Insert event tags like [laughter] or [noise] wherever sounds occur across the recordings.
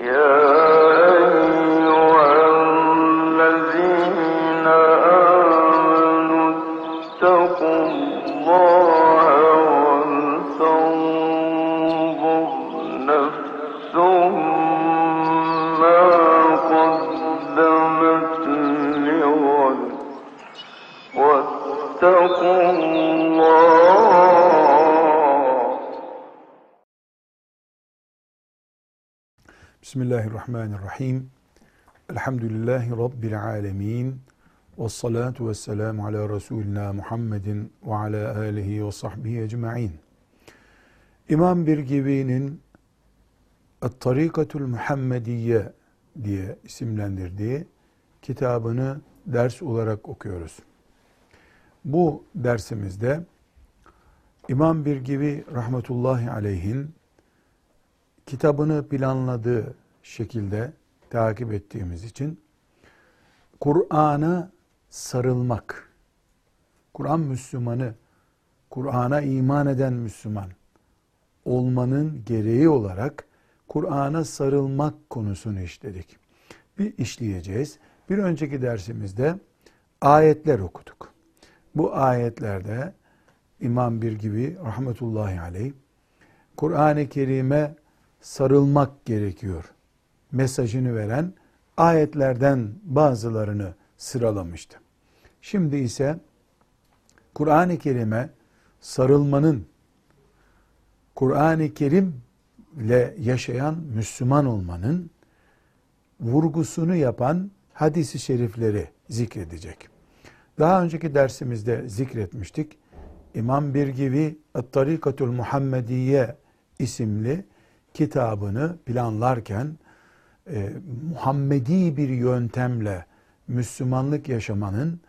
Yeah. Bismillahirrahmanirrahim. Elhamdülillahi Rabbil alemin. Ve salatu ve selamu ala Resulina Muhammedin ve ala alihi ve sahbihi ecma'in. İmam Birgivi'nin Et-Tarikatul Muhammediye diye isimlendirdiği kitabını ders olarak okuyoruz. Bu dersimizde İmam Birgivi rahmetullahi aleyhin kitabını planladığı şekilde takip ettiğimiz için Kur'an'a sarılmak, Kur'an Müslümanı, Kur'an'a iman eden Müslüman olmanın gereği olarak Kur'an'a sarılmak konusunu işledik. Bir işleyeceğiz. Bir önceki dersimizde ayetler okuduk. Bu ayetlerde İmam bir gibi rahmetullahi aleyh Kur'an-ı Kerim'e sarılmak gerekiyor mesajını veren ayetlerden bazılarını sıralamıştı. Şimdi ise Kur'an-ı Kerim'e sarılmanın Kur'an-ı Kerim ile yaşayan Müslüman olmanın vurgusunu yapan hadisi şerifleri zikredecek. Daha önceki dersimizde zikretmiştik. İmam Birgivi At-Tarikatul Muhammediye isimli kitabını planlarken e, Muhammedi bir yöntemle Müslümanlık yaşamanın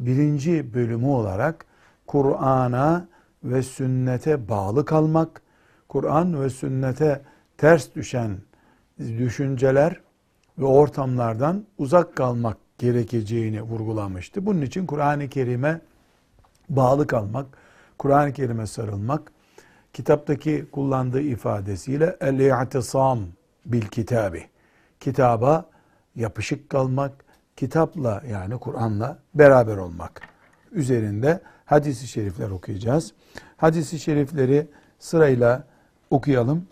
birinci bölümü olarak Kur'an'a ve sünnete bağlı kalmak, Kur'an ve sünnete ters düşen düşünceler ve ortamlardan uzak kalmak gerekeceğini vurgulamıştı. Bunun için Kur'an-ı Kerim'e bağlı kalmak, Kur'an-ı Kerim'e sarılmak, kitaptaki kullandığı ifadesiyle el-i'tisam bil kitabi. Kitaba yapışık kalmak, kitapla yani Kur'an'la beraber olmak üzerinde hadisi şerifler okuyacağız. Hadisi şerifleri sırayla okuyalım.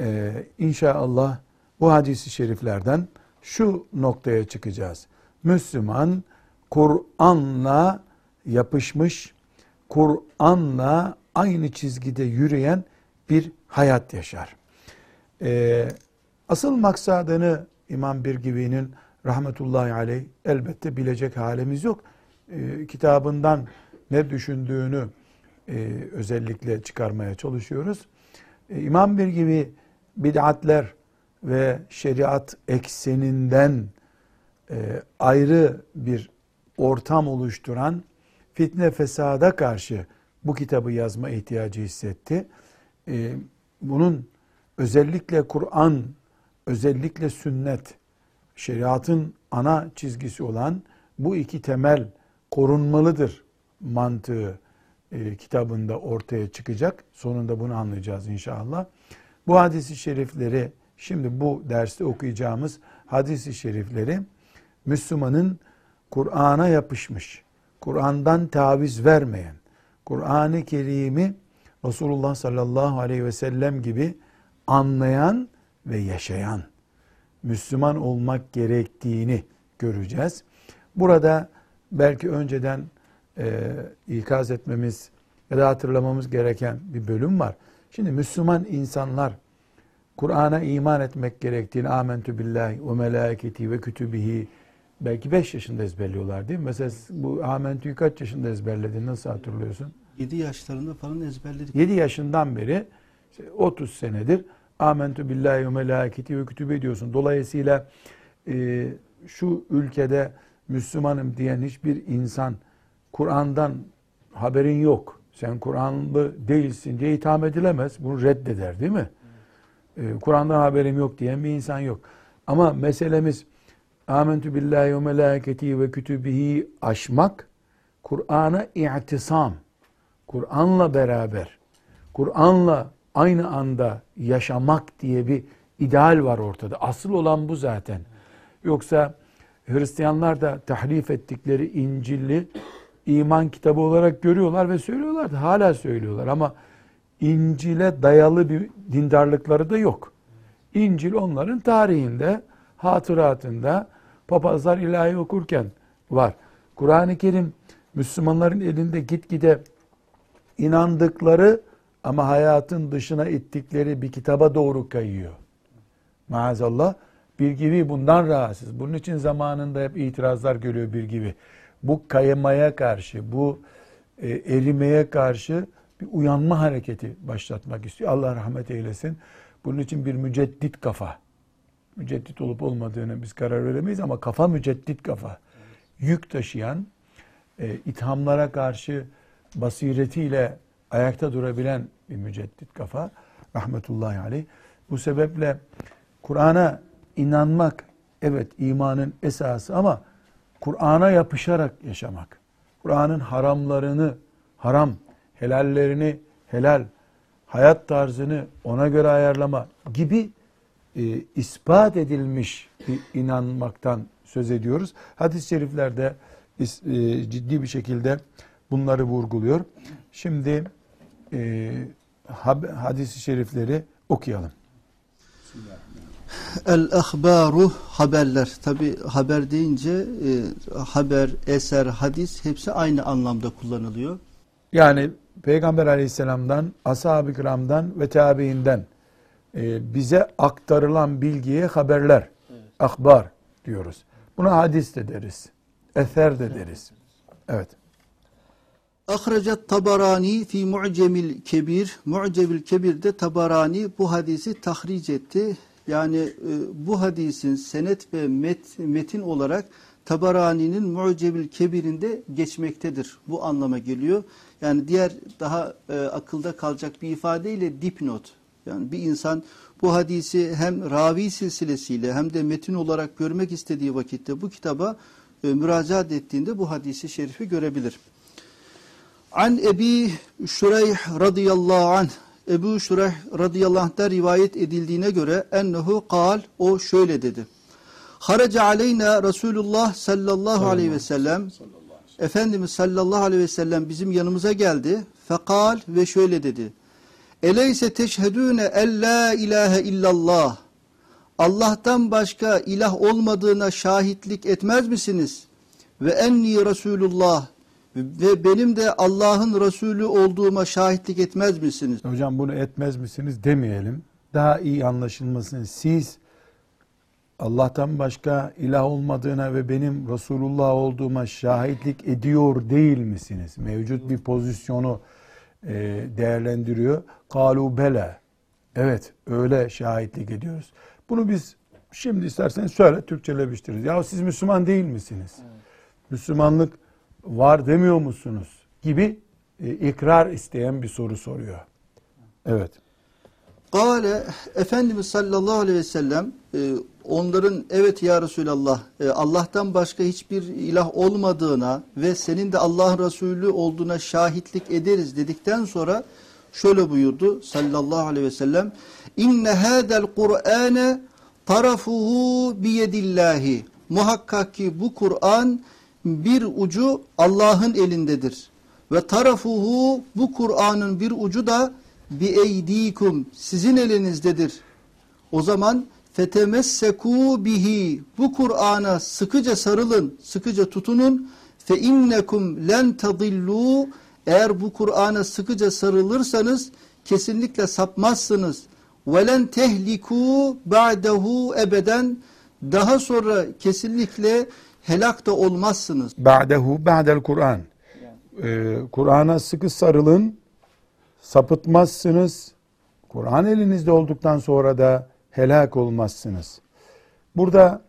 Ee, inşallah bu hadisi şeriflerden şu noktaya çıkacağız. Müslüman Kur'an'la yapışmış, Kur'an'la aynı çizgide yürüyen bir hayat yaşar. Ee, asıl maksadını İmam Birgivi'nin rahmetullahi aleyh elbette bilecek halimiz yok. Ee, kitabından ne düşündüğünü e, özellikle çıkarmaya çalışıyoruz. Ee, İmam Birgivi bid'atler ve şeriat ekseninden e, ayrı bir ortam oluşturan fitne fesada karşı bu kitabı yazma ihtiyacı hissetti. Ee, bunun özellikle Kur'an, özellikle sünnet, şeriatın ana çizgisi olan bu iki temel korunmalıdır mantığı e, kitabında ortaya çıkacak. Sonunda bunu anlayacağız inşallah. Bu hadisi şerifleri şimdi bu derste okuyacağımız hadisi şerifleri Müslümanın Kur'an'a yapışmış, Kur'an'dan taviz vermeyen, Kur'an-ı Kerim'i Resulullah sallallahu aleyhi ve sellem gibi anlayan ve yaşayan Müslüman olmak gerektiğini göreceğiz. Burada belki önceden e, ikaz etmemiz ya da hatırlamamız gereken bir bölüm var. Şimdi Müslüman insanlar Kur'an'a iman etmek gerektiğini amentü billahi ve melaketi ve kütübihi belki 5 yaşında ezberliyorlar değil mi? Mesela bu amentüyü kaç yaşında ezberledin? Nasıl hatırlıyorsun? 7 yaşlarında falan ezberledik. 7 yaşından beri 30 senedir amentü billahi ve melaketi ve kütübe diyorsun. Dolayısıyla e, şu ülkede Müslümanım diyen hiçbir insan Kur'an'dan haberin yok. Sen Kur'anlı değilsin diye itham edilemez. Bunu reddeder değil mi? E, Kur'an'dan haberim yok diyen bir insan yok. Ama meselemiz amentü billahi ve melaketi ve kütübihi aşmak, Kur'an'a i'tisam, Kur'an'la beraber, Kur'an'la aynı anda yaşamak diye bir ideal var ortada. Asıl olan bu zaten. Yoksa Hristiyanlar da tahrif ettikleri İncil'i iman kitabı olarak görüyorlar ve söylüyorlar da hala söylüyorlar ama İncil'e dayalı bir dindarlıkları da yok. İncil onların tarihinde, hatıratında papazlar ilahi okurken var. Kur'an-ı Kerim Müslümanların elinde gitgide inandıkları ama hayatın dışına ittikleri bir kitaba doğru kayıyor. Maazallah bir gibi bundan rahatsız. Bunun için zamanında hep itirazlar görüyor bir gibi. Bu kayamaya karşı, bu e, erimeye karşı bir uyanma hareketi başlatmak istiyor. Allah rahmet eylesin. Bunun için bir müceddit kafa. Müceddit olup olmadığını biz karar veremeyiz ama kafa müceddit kafa. Yük taşıyan, e, ithamlara karşı basiretiyle ayakta durabilen bir müceddit kafa. Rahmetullahi aleyh. Bu sebeple Kur'an'a inanmak evet imanın esası ama Kur'an'a yapışarak yaşamak. Kur'an'ın haramlarını haram, helallerini helal, hayat tarzını ona göre ayarlama gibi e, ispat edilmiş bir inanmaktan söz ediyoruz. Hadis-i şeriflerde e, ciddi bir şekilde bunları vurguluyor. Şimdi e, hadis-i şerifleri okuyalım. El ahbaru haberler. Tabi haber deyince e, haber, eser, hadis hepsi aynı anlamda kullanılıyor. Yani Peygamber aleyhisselamdan, ashab-ı kiramdan ve tabiinden e, bize aktarılan bilgiye haberler, evet. akbar diyoruz. Buna hadis de deriz, eser de deriz. Evet. Ahrecet Tabarani fi Mu'cemil Kebir. Mu'cemil Kebir'de Tabarani bu hadisi tahric etti. Yani e, bu hadisin senet ve met, metin olarak Tabarani'nin Mu'cemil Kebir'inde geçmektedir. Bu anlama geliyor. Yani diğer daha e, akılda kalacak bir ifadeyle dipnot. Yani bir insan bu hadisi hem ravi silsilesiyle hem de metin olarak görmek istediği vakitte bu kitaba e, müracaat ettiğinde bu hadisi şerifi görebilir. An Ebi Şureyh radıyallahu anh Ebu Şureyh radıyallahu anh'ta rivayet edildiğine göre ennehu kal o şöyle dedi. Haraca aleyna Resulullah sallallahu aleyhi ve sellem Efendimiz sallallahu aleyhi ve sellem bizim yanımıza geldi. Fekal ve şöyle dedi. Eleyse teşhedüne en la ilahe illallah. Allah'tan başka ilah olmadığına şahitlik etmez misiniz? Ve enni Resulullah ve benim de Allah'ın Resulü olduğuma şahitlik etmez misiniz? Hocam bunu etmez misiniz demeyelim. Daha iyi anlaşılmasın. Siz Allah'tan başka ilah olmadığına ve benim Resulullah olduğuma şahitlik ediyor değil misiniz? Mevcut bir pozisyonu e, değerlendiriyor. Kalu bela. Evet öyle şahitlik ediyoruz. Bunu biz şimdi isterseniz söyle Türkçeleştiririz. Ya siz Müslüman değil misiniz? Evet. Müslümanlık var demiyor musunuz? Gibi e, ikrar isteyen bir soru soruyor. Evet. Kale Efendimiz sallallahu aleyhi ve sellem e, onların evet ya Resulallah e, Allah'tan başka hiçbir ilah olmadığına ve senin de Allah'ın Resulü olduğuna şahitlik ederiz dedikten sonra şöyle buyurdu sallallahu aleyhi ve sellem inne hadel Kur'ane tarafuhu biyedillahi muhakkak ki bu Kur'an bir ucu Allah'ın elindedir. Ve tarafuhu bu Kur'an'ın bir ucu da bi eydikum sizin elinizdedir. O zaman fetemesseku bihi bu Kur'an'a sıkıca sarılın, sıkıca tutunun. Fe innekum len tadillu eğer bu Kur'an'a sıkıca sarılırsanız kesinlikle sapmazsınız. Velen tehliku ba'dehu ebeden daha sonra kesinlikle helak da olmazsınız. Ba'dehu ba'del Kur'an. Ee, Kur'an'a sıkı sarılın, sapıtmazsınız. Kur'an elinizde olduktan sonra da helak olmazsınız. Burada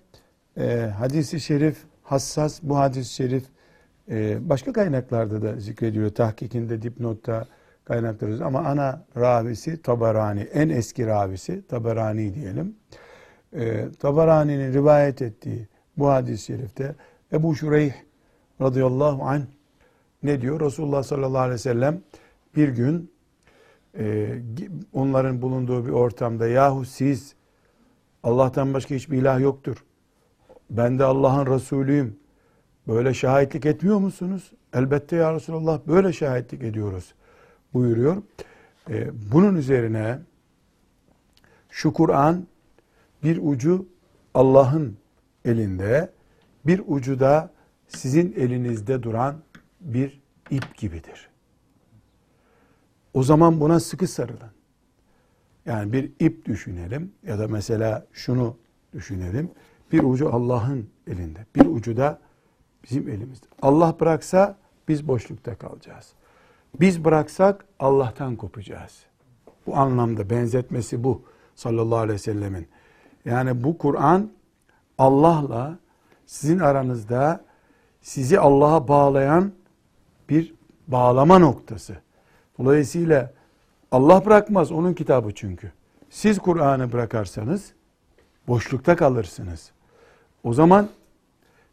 e, hadisi şerif hassas, bu hadis-i şerif e, başka kaynaklarda da zikrediliyor. Tahkikinde, dipnotta kaynaklarız ama ana ravisi Tabarani, en eski ravisi Tabarani diyelim. E, Tabarani'nin rivayet ettiği bu hadis-i şerifte Ebu Şureyh radıyallahu anh ne diyor? Resulullah sallallahu aleyhi ve sellem bir gün e, onların bulunduğu bir ortamda yahu siz Allah'tan başka hiçbir ilah yoktur. Ben de Allah'ın Resulüyüm. Böyle şahitlik etmiyor musunuz? Elbette ya Resulallah böyle şahitlik ediyoruz buyuruyor. Ee, bunun üzerine şu Kur'an bir ucu Allah'ın elinde, bir ucu da sizin elinizde duran bir ip gibidir. O zaman buna sıkı sarılın. Yani bir ip düşünelim ya da mesela şunu düşünelim. Bir ucu Allah'ın elinde, bir ucu da bizim elimizde. Allah bıraksa biz boşlukta kalacağız. Biz bıraksak Allah'tan kopacağız. Bu anlamda benzetmesi bu sallallahu aleyhi ve sellemin. Yani bu Kur'an Allah'la sizin aranızda sizi Allah'a bağlayan bir bağlama noktası. Dolayısıyla Allah bırakmaz onun kitabı çünkü. Siz Kur'an'ı bırakarsanız boşlukta kalırsınız. O zaman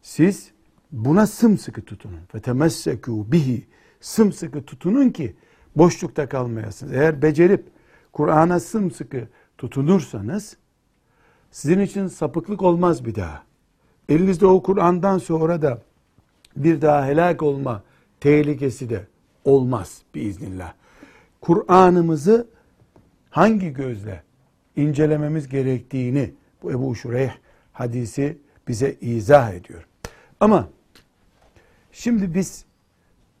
siz buna sımsıkı tutunun. Fetemessekû bihi. Sımsıkı tutunun ki boşlukta kalmayasınız. Eğer becerip Kur'an'a sımsıkı tutunursanız sizin için sapıklık olmaz bir daha. Elinizde o Kur'an'dan sonra da bir daha helak olma tehlikesi de olmaz biiznillah. Kur'an'ımızı hangi gözle incelememiz gerektiğini bu Ebu Şureyh hadisi bize izah ediyor. Ama şimdi biz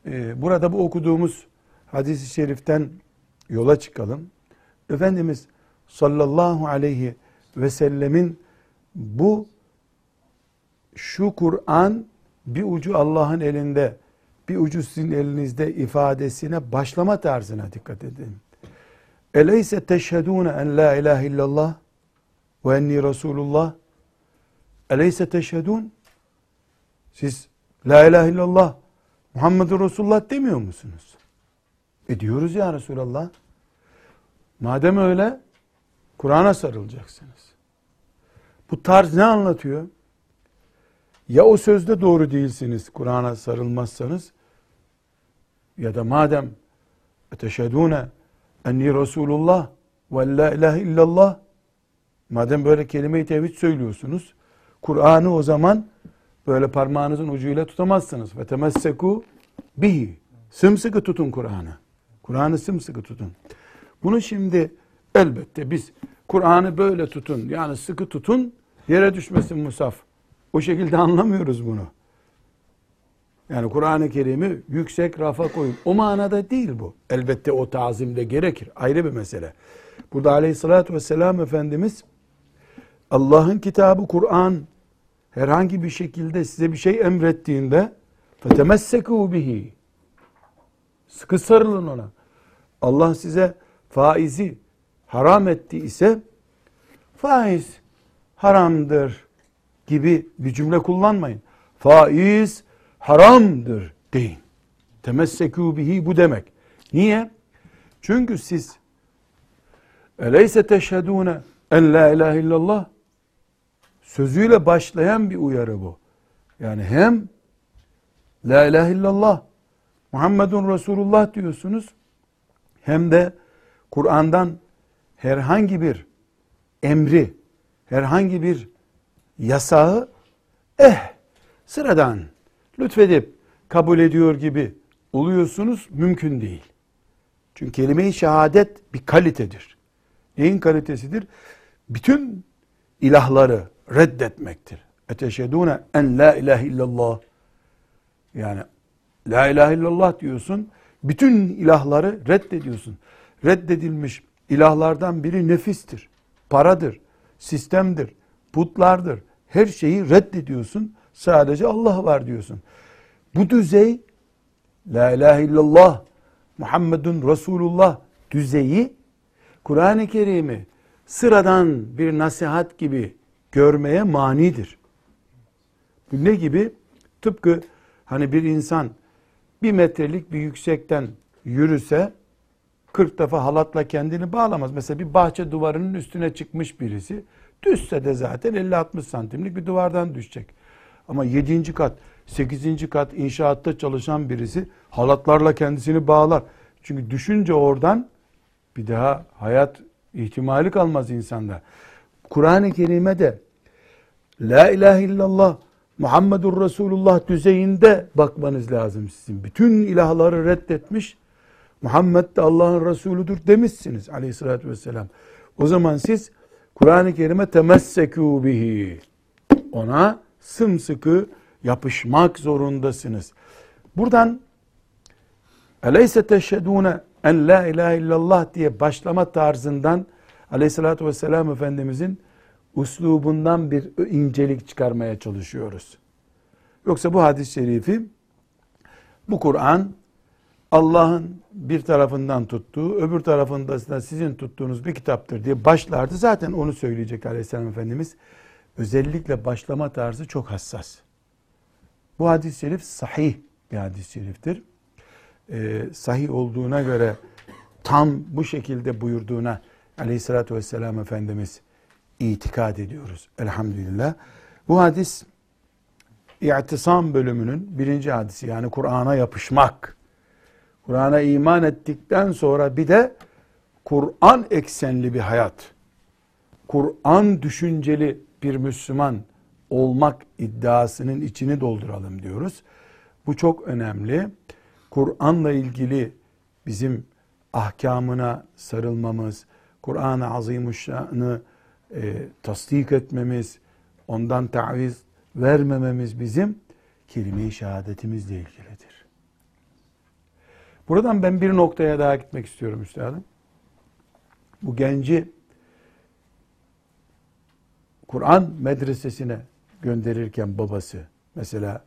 e, burada bu okuduğumuz hadisi şeriften yola çıkalım. Efendimiz sallallahu aleyhi ve sellemin bu şu Kur'an bir ucu Allah'ın elinde bir ucu sizin elinizde ifadesine başlama tarzına dikkat edin. Eleyse teşhedûne en la ilahe illallah ve enni Resulullah Eleyse teşhedûn siz la ilahe illallah Muhammedur Resulullah demiyor musunuz? E diyoruz ya Resulallah. Madem öyle Kur'an'a sarılacaksınız. Bu tarz ne anlatıyor? Ya o sözde doğru değilsiniz Kur'an'a sarılmazsanız ya da madem teşhedûne enni Resulullah ve la ilahe illallah madem böyle kelime-i tevhid söylüyorsunuz Kur'an'ı o zaman böyle parmağınızın ucuyla tutamazsınız. Ve temesseku bihi. Sımsıkı tutun Kur'an'ı. Kur'an'ı sımsıkı tutun. Bunu şimdi elbette biz Kur'an'ı böyle tutun yani sıkı tutun yere düşmesin musaf. O şekilde anlamıyoruz bunu. Yani Kur'an-ı Kerim'i yüksek rafa koyun. O manada değil bu. Elbette o tazimde gerekir. Ayrı bir mesele. Burada aleyhissalatü vesselam Efendimiz Allah'ın kitabı Kur'an herhangi bir şekilde size bir şey emrettiğinde fetemessekû bihi sıkı sarılın ona. Allah size faizi haram etti ise faiz haramdır gibi bir cümle kullanmayın. Faiz haramdır deyin. Temessekû bihi bu demek. Niye? Çünkü siz eleyse teşhedûne en la ilahe illallah sözüyle başlayan bir uyarı bu. Yani hem la ilahe illallah Muhammedun Resulullah diyorsunuz hem de Kur'an'dan herhangi bir emri, herhangi bir yasağı eh sıradan lütfedip kabul ediyor gibi oluyorsunuz mümkün değil. Çünkü kelime-i şehadet bir kalitedir. Neyin kalitesidir? Bütün ilahları reddetmektir. Eteşedûne en la ilahe illallah. Yani la ilahe illallah diyorsun. Bütün ilahları reddediyorsun. Reddedilmiş ilahlardan biri nefistir, paradır, sistemdir, putlardır. Her şeyi reddediyorsun. Sadece Allah var diyorsun. Bu düzey La ilahe illallah Muhammedun Resulullah düzeyi Kur'an-ı Kerim'i sıradan bir nasihat gibi görmeye manidir. Bu ne gibi? Tıpkı hani bir insan bir metrelik bir yüksekten yürüse 40 defa halatla kendini bağlamaz. Mesela bir bahçe duvarının üstüne çıkmış birisi düşse de zaten 50-60 santimlik bir duvardan düşecek. Ama 7. kat, 8. kat inşaatta çalışan birisi halatlarla kendisini bağlar. Çünkü düşünce oradan bir daha hayat ihtimali kalmaz insanda. Kur'an-ı Kerim'e de La ilahe illallah Muhammedur Resulullah düzeyinde bakmanız lazım sizin. Bütün ilahları reddetmiş. Muhammed de Allah'ın Resulüdür demişsiniz aleyhissalatü vesselam. O zaman siz Kur'an-ı Kerim'e temessekû bihi. Ona sımsıkı yapışmak zorundasınız. Buradan Eleyse teşhedûne en la ilahe illallah diye başlama tarzından aleyhissalatü vesselam Efendimizin uslubundan bir incelik çıkarmaya çalışıyoruz. Yoksa bu hadis-i şerifi bu Kur'an Allah'ın bir tarafından tuttuğu, öbür tarafında da sizin tuttuğunuz bir kitaptır diye başlardı. Zaten onu söyleyecek Aleyhisselam Efendimiz. Özellikle başlama tarzı çok hassas. Bu hadis-i şerif sahih bir hadis-i şeriftir. Ee, sahih olduğuna göre tam bu şekilde buyurduğuna Aleyhisselatü Vesselam Efendimiz itikad ediyoruz. Elhamdülillah. Bu hadis İ'tisam bölümünün birinci hadisi yani Kur'an'a yapışmak. Kur'an'a iman ettikten sonra bir de Kur'an eksenli bir hayat. Kur'an düşünceli bir Müslüman olmak iddiasının içini dolduralım diyoruz. Bu çok önemli. Kur'an'la ilgili bizim ahkamına sarılmamız, Kur'an-ı Azimuşşan'ı e, tasdik etmemiz, ondan taviz vermememiz bizim kelime-i şehadetimizle ilgilidir. Buradan ben bir noktaya daha gitmek istiyorum üstadım. Bu genci Kur'an medresesine gönderirken babası mesela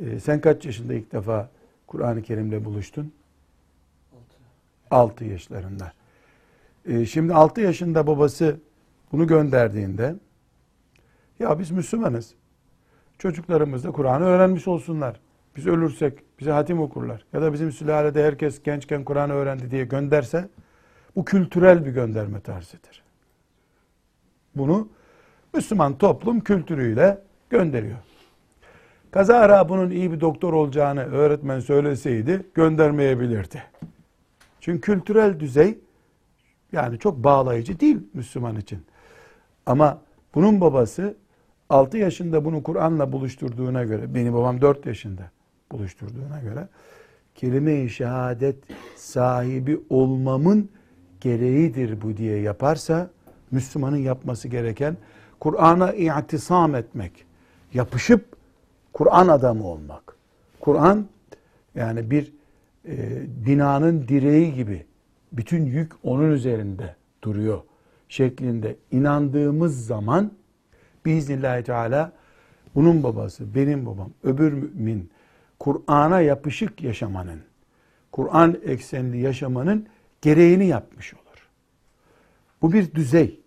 e, sen kaç yaşında ilk defa Kur'an-ı Kerim'le buluştun? 6 yaşlarında. E, şimdi 6 yaşında babası bunu gönderdiğinde ya biz Müslümanız. Çocuklarımız da Kur'an'ı öğrenmiş olsunlar. Biz ölürsek bize hatim okurlar. Ya da bizim sülalede herkes gençken Kur'an'ı öğrendi diye gönderse bu kültürel bir gönderme tarzıdır. Bunu Müslüman toplum kültürüyle gönderiyor. Kazara bunun iyi bir doktor olacağını öğretmen söyleseydi göndermeyebilirdi. Çünkü kültürel düzey yani çok bağlayıcı değil Müslüman için. Ama bunun babası 6 yaşında bunu Kur'an'la buluşturduğuna göre, benim babam 4 yaşında buluşturduğuna göre, kelime-i şehadet sahibi olmamın gereğidir bu diye yaparsa, Müslümanın yapması gereken Kur'an'a i'tisam etmek, yapışıp Kur'an adamı olmak. Kur'an yani bir e, binanın direği gibi bütün yük onun üzerinde duruyor şeklinde inandığımız zaman biiznillahü teala bunun babası, benim babam, öbür mümin Kur'an'a yapışık yaşamanın, Kur'an eksenli yaşamanın gereğini yapmış olur. Bu bir düzey.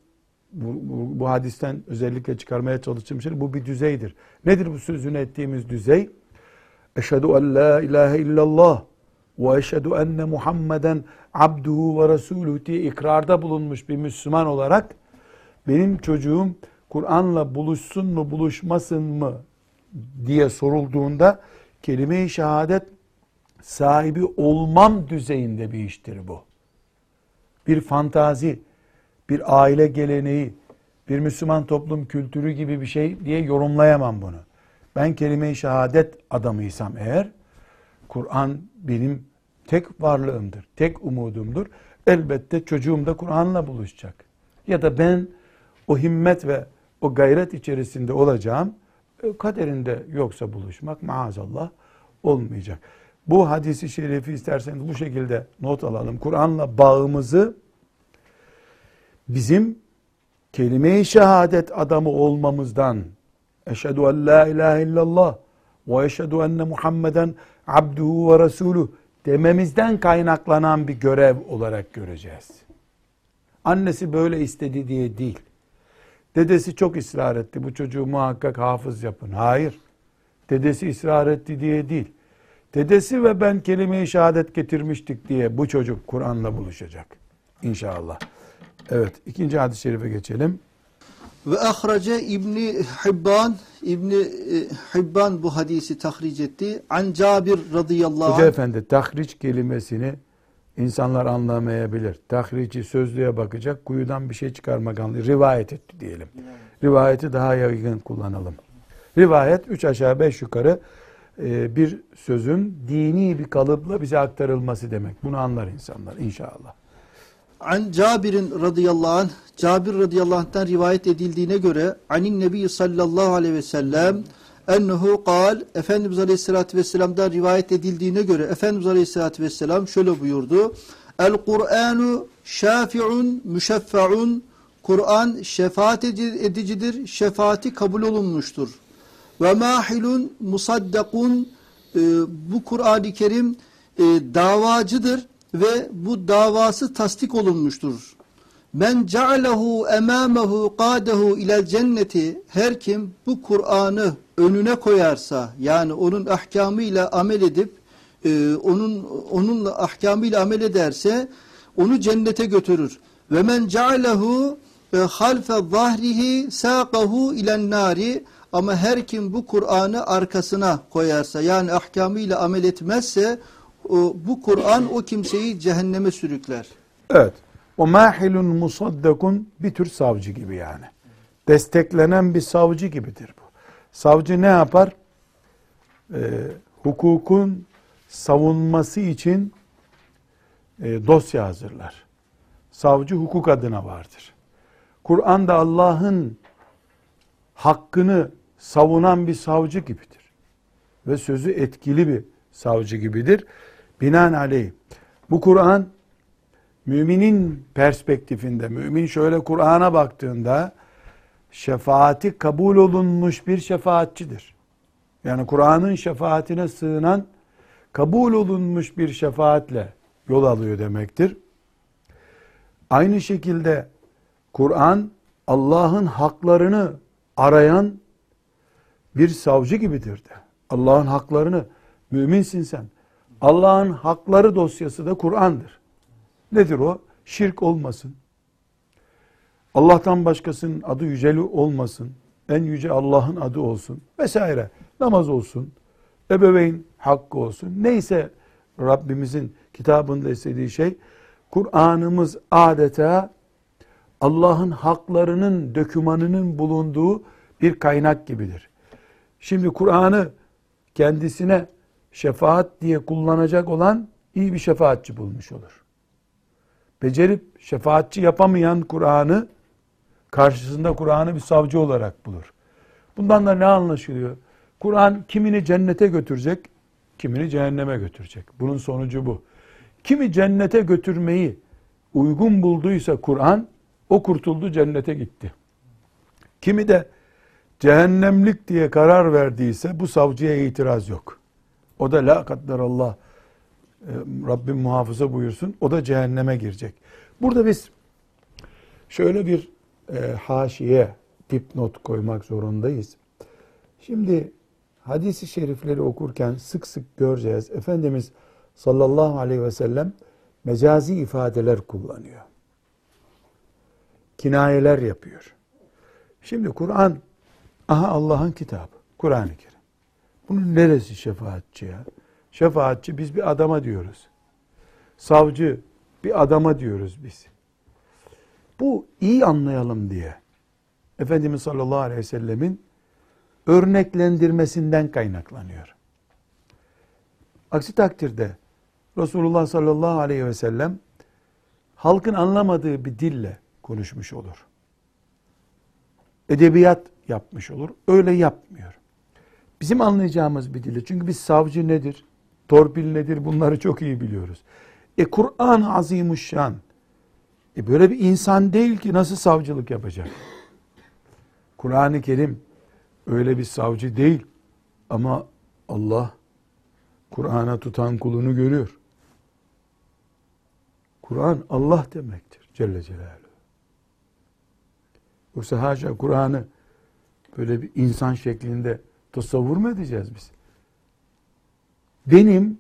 Bu, bu, bu hadisten özellikle çıkarmaya çalıştığım şey bu bir düzeydir. Nedir bu sözünü ettiğimiz düzey? Eşhedü en la ilahe illallah ve eşhedü enne Muhammeden abduhu ve resuluhu diye ikrarda bulunmuş bir Müslüman olarak benim çocuğum Kur'an'la buluşsun mu buluşmasın mı diye sorulduğunda kelime-i şehadet sahibi olmam düzeyinde bir iştir bu. Bir fantazi, bir aile geleneği, bir Müslüman toplum kültürü gibi bir şey diye yorumlayamam bunu. Ben kelime-i şehadet adamıysam eğer, Kur'an benim tek varlığımdır, tek umudumdur. Elbette çocuğum da Kur'an'la buluşacak. Ya da ben o himmet ve o gayret içerisinde olacağım. E, kaderinde yoksa buluşmak maazallah olmayacak. Bu hadisi şerifi isterseniz bu şekilde not alalım. Kur'an'la bağımızı bizim kelime-i şehadet adamı olmamızdan eşhedü en la ilahe illallah ve eşhedü enne Muhammeden abduhu ve resuluh dememizden kaynaklanan bir görev olarak göreceğiz. Annesi böyle istedi diye değil. Dedesi çok ısrar etti. Bu çocuğu muhakkak hafız yapın. Hayır. Dedesi ısrar etti diye değil. Dedesi ve ben kelime-i şehadet getirmiştik diye bu çocuk Kur'an'la buluşacak. İnşallah. Evet. ikinci hadis-i şerife geçelim. Ve ahrace İbni Hibban İbni e, Hibban bu hadisi tahric etti. An Cabir radıyallahu Hoca anh. Efendi tahriç kelimesini insanlar anlamayabilir. Tahrici sözlüğe bakacak, kuyudan bir şey çıkarmak anlıyor. Rivayet etti diyelim. Rivayeti daha yaygın kullanalım. Rivayet üç aşağı beş yukarı e, bir sözün dini bir kalıpla bize aktarılması demek. Bunu anlar insanlar inşallah. An Cabir'in radıyallahu anh, Cabir radıyallahu anh'tan rivayet edildiğine göre anin nebi sallallahu aleyhi ve sellem ennehu kal Efendimiz aleyhissalatü vesselam'dan rivayet edildiğine göre Efendimiz aleyhissalatü vesselam şöyle buyurdu. El Kur'anu şafi'un müşeffe'un Kur'an şefaat edicidir, şefaati kabul olunmuştur. Ve mahilun musaddakun e, bu Kur'an-ı Kerim e, davacıdır ve bu davası tasdik olunmuştur. Men cealehu emamehu qadehu ilel cenneti her kim bu Kur'an'ı önüne koyarsa yani onun ahkamıyla amel edip e, onun onunla ahkamıyla amel ederse onu cennete götürür. Ve men cealehu e, halfe zahrihi saqahu ilen nari ama her kim bu Kur'an'ı arkasına koyarsa yani ahkamıyla amel etmezse o, bu Kur'an o kimseyi cehenneme sürükler. Evet. O mahilun musaddakun bir tür savcı gibi yani. Desteklenen bir savcı gibidir bu. Savcı ne yapar? Ee, hukukun savunması için e, dosya hazırlar. Savcı hukuk adına vardır. Kur'an'da Allah'ın hakkını savunan bir savcı gibidir. Ve sözü etkili bir savcı gibidir. Binaenaleyh bu Kur'an müminin perspektifinde, mümin şöyle Kur'an'a baktığında şefaati kabul olunmuş bir şefaatçidir. Yani Kur'an'ın şefaatine sığınan kabul olunmuş bir şefaatle yol alıyor demektir. Aynı şekilde Kur'an Allah'ın haklarını arayan bir savcı gibidir de. Allah'ın haklarını müminsin sen. Allah'ın hakları dosyası da Kur'an'dır. Nedir o? Şirk olmasın. Allah'tan başkasının adı yüceli olmasın. En yüce Allah'ın adı olsun. Vesaire. Namaz olsun. Ebeveyn hakkı olsun. Neyse Rabbimizin kitabında istediği şey Kur'an'ımız adeta Allah'ın haklarının dökümanının bulunduğu bir kaynak gibidir. Şimdi Kur'an'ı kendisine şefaat diye kullanacak olan iyi bir şefaatçi bulmuş olur. Becerip şefaatçi yapamayan Kur'an'ı karşısında Kur'an'ı bir savcı olarak bulur. Bundan da ne anlaşılıyor? Kur'an kimini cennete götürecek, kimini cehenneme götürecek. Bunun sonucu bu. Kimi cennete götürmeyi uygun bulduysa Kur'an, o kurtuldu cennete gitti. Kimi de cehennemlik diye karar verdiyse bu savcıya itiraz yok. O da la Allah Rabbim muhafaza buyursun. O da cehenneme girecek. Burada biz şöyle bir e, haşiye dipnot koymak zorundayız. Şimdi hadisi şerifleri okurken sık sık göreceğiz. Efendimiz sallallahu aleyhi ve sellem mecazi ifadeler kullanıyor. Kinayeler yapıyor. Şimdi Kur'an, aha Allah'ın kitabı, Kur'an-ı Kerim. Bunun neresi şefaatçi ya? Şefaatçi biz bir adama diyoruz. Savcı bir adama diyoruz biz. Bu iyi anlayalım diye Efendimiz sallallahu aleyhi ve sellemin örneklendirmesinden kaynaklanıyor. Aksi takdirde Resulullah sallallahu aleyhi ve sellem halkın anlamadığı bir dille konuşmuş olur. Edebiyat yapmış olur. Öyle yapmıyor. Bizim anlayacağımız bir dille. Çünkü biz savcı nedir? Torpil nedir? Bunları çok iyi biliyoruz. E Kur'an azimuşşan. E böyle bir insan değil ki nasıl savcılık yapacak? Kur'an-ı Kerim öyle bir savcı değil. Ama Allah Kur'an'a tutan kulunu görüyor. Kur'an Allah demektir Celle Celaluhu. Yoksa haşa Kur'an'ı böyle bir insan şeklinde tasavvur mu edeceğiz biz? Benim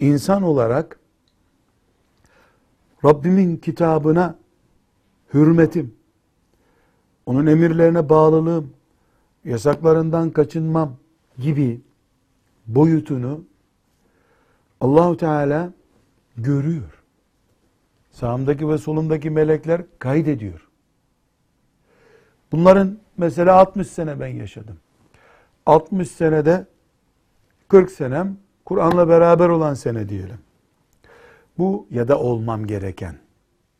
insan olarak Rabbimin kitabına hürmetim, onun emirlerine bağlılığım, yasaklarından kaçınmam gibi boyutunu Allahu Teala görüyor. Sağımdaki ve solumdaki melekler kaydediyor. Bunların mesela 60 sene ben yaşadım. 60 senede 40 senem Kur'an'la beraber olan sene diyelim. Bu ya da olmam gereken.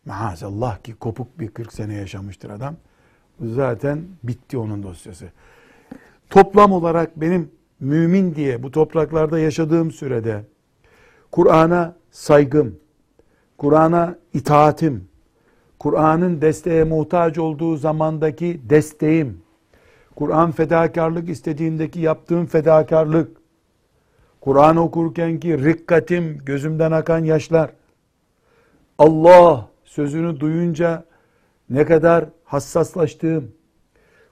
Maazallah ki kopuk bir 40 sene yaşamıştır adam. Zaten bitti onun dosyası. Toplam olarak benim mümin diye bu topraklarda yaşadığım sürede Kur'an'a saygım, Kur'an'a itaatim, Kur'an'ın desteğe muhtaç olduğu zamandaki desteğim, Kur'an fedakarlık istediğindeki yaptığım fedakarlık, Kur'an okurken ki rikkatim, gözümden akan yaşlar, Allah sözünü duyunca ne kadar hassaslaştığım,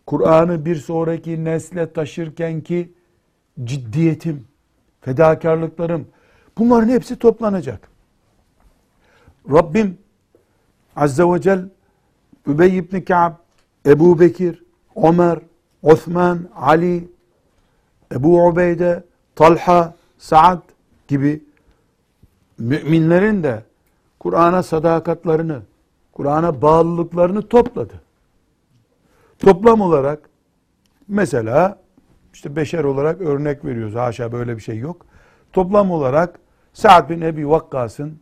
Kur'an'ı bir sonraki nesle taşırken ki ciddiyetim, fedakarlıklarım, bunların hepsi toplanacak. Rabbim Azze ve Celle Übey ibn Ka'b, Ebu Bekir, Ömer, Osman, Ali, Ebu Ubeyde, Talha, Saad gibi müminlerin de Kur'an'a sadakatlerini, Kur'an'a bağlılıklarını topladı. Toplam olarak mesela işte beşer olarak örnek veriyoruz. Haşa böyle bir şey yok. Toplam olarak Sa'd bin Ebi Vakkas'ın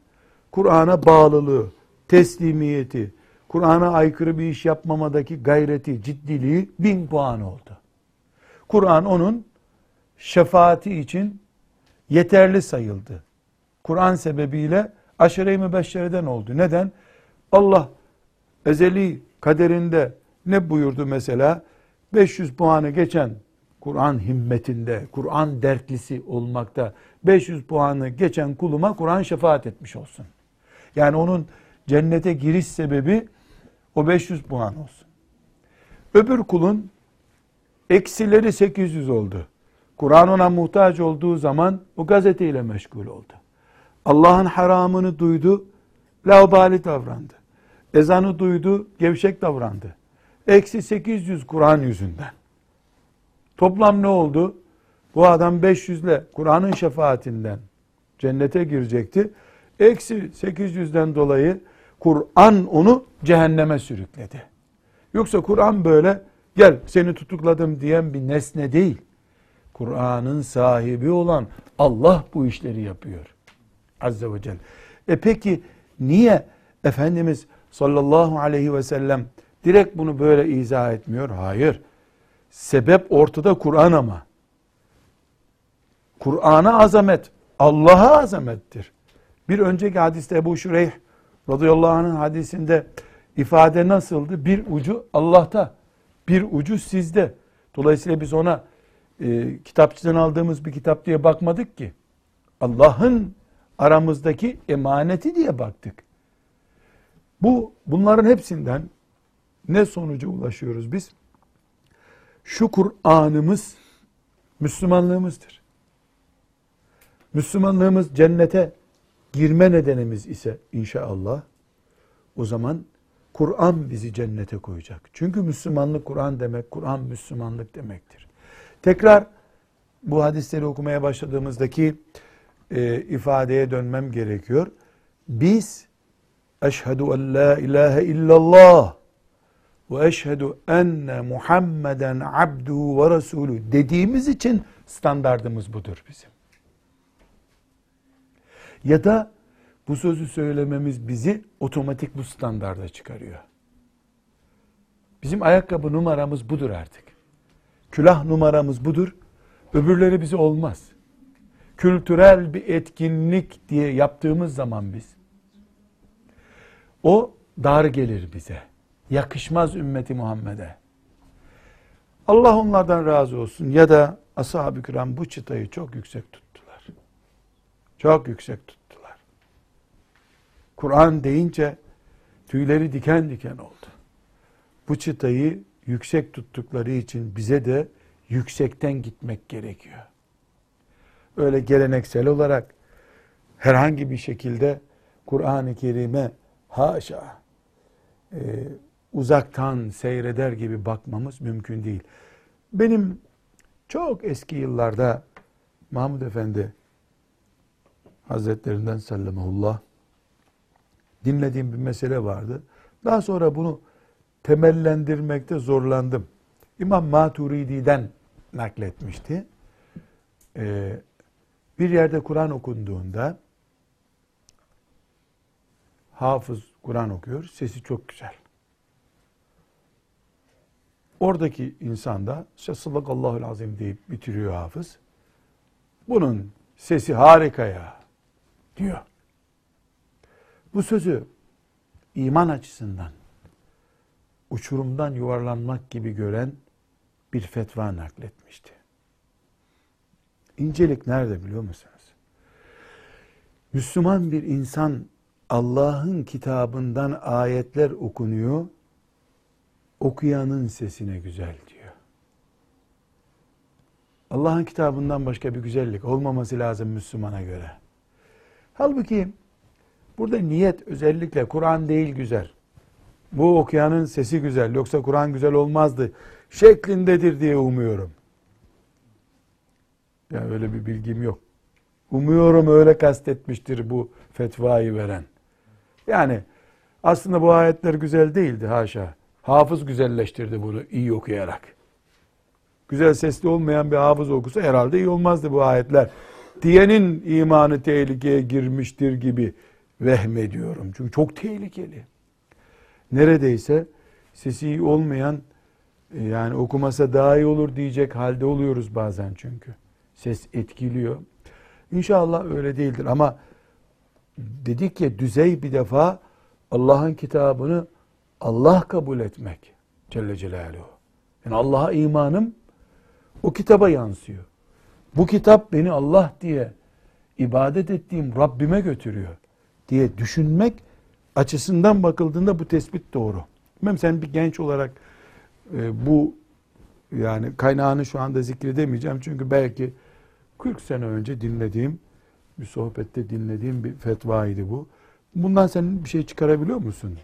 Kur'an'a bağlılığı, teslimiyeti, Kur'an'a aykırı bir iş yapmamadaki gayreti, ciddiliği bin puan oldu. Kur'an onun şefaati için yeterli sayıldı. Kur'an sebebiyle aşire-i mübeşşereden oldu. Neden? Allah ezeli kaderinde ne buyurdu mesela? 500 puanı geçen Kur'an himmetinde, Kur'an dertlisi olmakta 500 puanı geçen kuluma Kur'an şefaat etmiş olsun. Yani onun cennete giriş sebebi o 500 puan olsun. Öbür kulun eksileri 800 oldu. Kur'an ona muhtaç olduğu zaman o gazeteyle meşgul oldu. Allah'ın haramını duydu, laubali davrandı. Ezanı duydu, gevşek davrandı. Eksi 800 Kur'an yüzünden. Toplam ne oldu? Bu adam 500 ile Kur'an'ın şefaatinden cennete girecekti. Eksi 800'den dolayı Kur'an onu cehenneme sürükledi. Yoksa Kur'an böyle gel seni tutukladım diyen bir nesne değil. Kur'an'ın sahibi olan Allah bu işleri yapıyor. Azze ve Celle. E peki niye Efendimiz sallallahu aleyhi ve sellem direkt bunu böyle izah etmiyor? Hayır. Sebep ortada Kur'an ama. Kur'an'a azamet, Allah'a azamettir. Bir önceki hadiste Ebu Şureyh radıyallahu anh'ın hadisinde ifade nasıldı? Bir ucu Allah'ta, bir ucu sizde. Dolayısıyla biz ona e, kitapçıdan aldığımız bir kitap diye bakmadık ki. Allah'ın aramızdaki emaneti diye baktık. Bu bunların hepsinden ne sonuca ulaşıyoruz biz? Şu Kur'an'ımız Müslümanlığımızdır. Müslümanlığımız cennete girme nedenimiz ise inşallah o zaman Kur'an bizi cennete koyacak. Çünkü Müslümanlık Kur'an demek, Kur'an Müslümanlık demektir. Tekrar bu hadisleri okumaya başladığımızdaki e, ifadeye dönmem gerekiyor. Biz eşhedü en la ilahe illallah ve eşhedü enne Muhammeden abduhu ve resulü dediğimiz için standardımız budur bizim. Ya da bu sözü söylememiz bizi otomatik bu standarda çıkarıyor. Bizim ayakkabı numaramız budur artık. Külah numaramız budur. Öbürleri bize olmaz. Kültürel bir etkinlik diye yaptığımız zaman biz o dar gelir bize. Yakışmaz ümmeti Muhammed'e. Allah onlardan razı olsun ya da ashab-ı kiram bu çıtayı çok yüksek tuttular. Çok yüksek tuttular. Kur'an deyince tüyleri diken diken oldu. Bu çıtayı yüksek tuttukları için bize de yüksekten gitmek gerekiyor. Öyle geleneksel olarak herhangi bir şekilde Kur'an-ı Kerim'e haşa e, uzaktan seyreder gibi bakmamız mümkün değil. Benim çok eski yıllarda Mahmud Efendi Hazretlerinden sallamullah dinlediğim bir mesele vardı. Daha sonra bunu temellendirmekte zorlandım. İmam Maturidi'den nakletmişti. Ee, bir yerde Kur'an okunduğunda hafız Kur'an okuyor, sesi çok güzel. Oradaki insan da Allahul azim deyip bitiriyor hafız. Bunun sesi harika ya diyor. Bu sözü iman açısından uçurumdan yuvarlanmak gibi gören bir fetva nakletmişti. İncelik nerede biliyor musunuz? Müslüman bir insan Allah'ın kitabından ayetler okunuyor, okuyanın sesine güzel diyor. Allah'ın kitabından başka bir güzellik olmaması lazım Müslümana göre. Halbuki burada niyet özellikle Kur'an değil güzel. Bu okuyanın sesi güzel yoksa Kur'an güzel olmazdı şeklindedir diye umuyorum. Ya öyle bir bilgim yok. Umuyorum öyle kastetmiştir bu fetvayı veren. Yani aslında bu ayetler güzel değildi haşa. Hafız güzelleştirdi bunu iyi okuyarak. Güzel sesli olmayan bir hafız okusa herhalde iyi olmazdı bu ayetler. Diyenin imanı tehlikeye girmiştir gibi vehmediyorum. Çünkü çok tehlikeli. Neredeyse sesi iyi olmayan e, yani okumasa daha iyi olur diyecek halde oluyoruz bazen çünkü. Ses etkiliyor. İnşallah öyle değildir ama dedik ya düzey bir defa Allah'ın kitabını Allah kabul etmek Celle Celaluhu. Yani Allah'a imanım o kitaba yansıyor. Bu kitap beni Allah diye ibadet ettiğim Rabbime götürüyor diye düşünmek açısından bakıldığında bu tespit doğru. Bilmem sen bir genç olarak e, bu yani kaynağını şu anda zikredemeyeceğim çünkü belki 40 sene önce dinlediğim bir sohbette dinlediğim bir fetvaydı bu. Bundan sen bir şey çıkarabiliyor musun?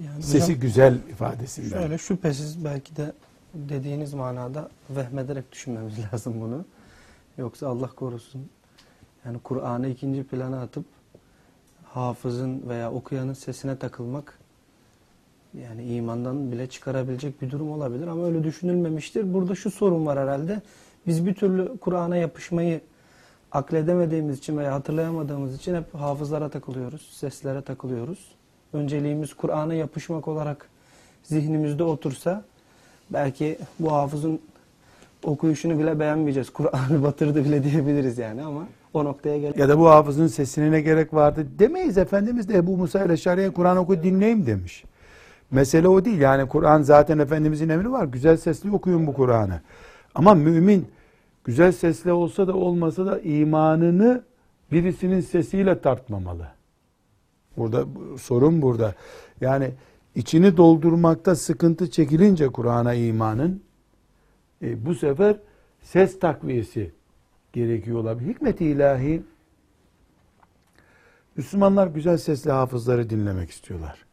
Yani Sesi hocam, güzel ifadesinden. Şöyle şüphesiz belki de dediğiniz manada vehmederek düşünmemiz [laughs] lazım bunu. Yoksa Allah korusun yani Kur'an'ı ikinci plana atıp hafızın veya okuyanın sesine takılmak yani imandan bile çıkarabilecek bir durum olabilir ama öyle düşünülmemiştir. Burada şu sorun var herhalde. Biz bir türlü Kur'an'a yapışmayı akledemediğimiz için veya hatırlayamadığımız için hep hafızlara takılıyoruz, seslere takılıyoruz. Önceliğimiz Kur'an'a yapışmak olarak zihnimizde otursa belki bu hafızın okuyuşunu bile beğenmeyeceğiz. Kur'an'ı batırdı bile diyebiliriz yani ama o noktaya gel. Ya da bu hafızın sesine ne gerek vardı demeyiz. Efendimiz de Ebu Musa ile Şariye Kur'an oku dinleyeyim demiş. Mesele o değil. Yani Kur'an zaten Efendimizin emri var. Güzel sesli okuyun bu Kur'an'ı. Ama mümin güzel sesli olsa da olmasa da imanını birisinin sesiyle tartmamalı. Burada sorun burada. Yani içini doldurmakta sıkıntı çekilince Kur'an'a imanın e, bu sefer ses takviyesi gerekiyor olabilir. Hikmet-i ilahi Müslümanlar güzel sesli hafızları dinlemek istiyorlar.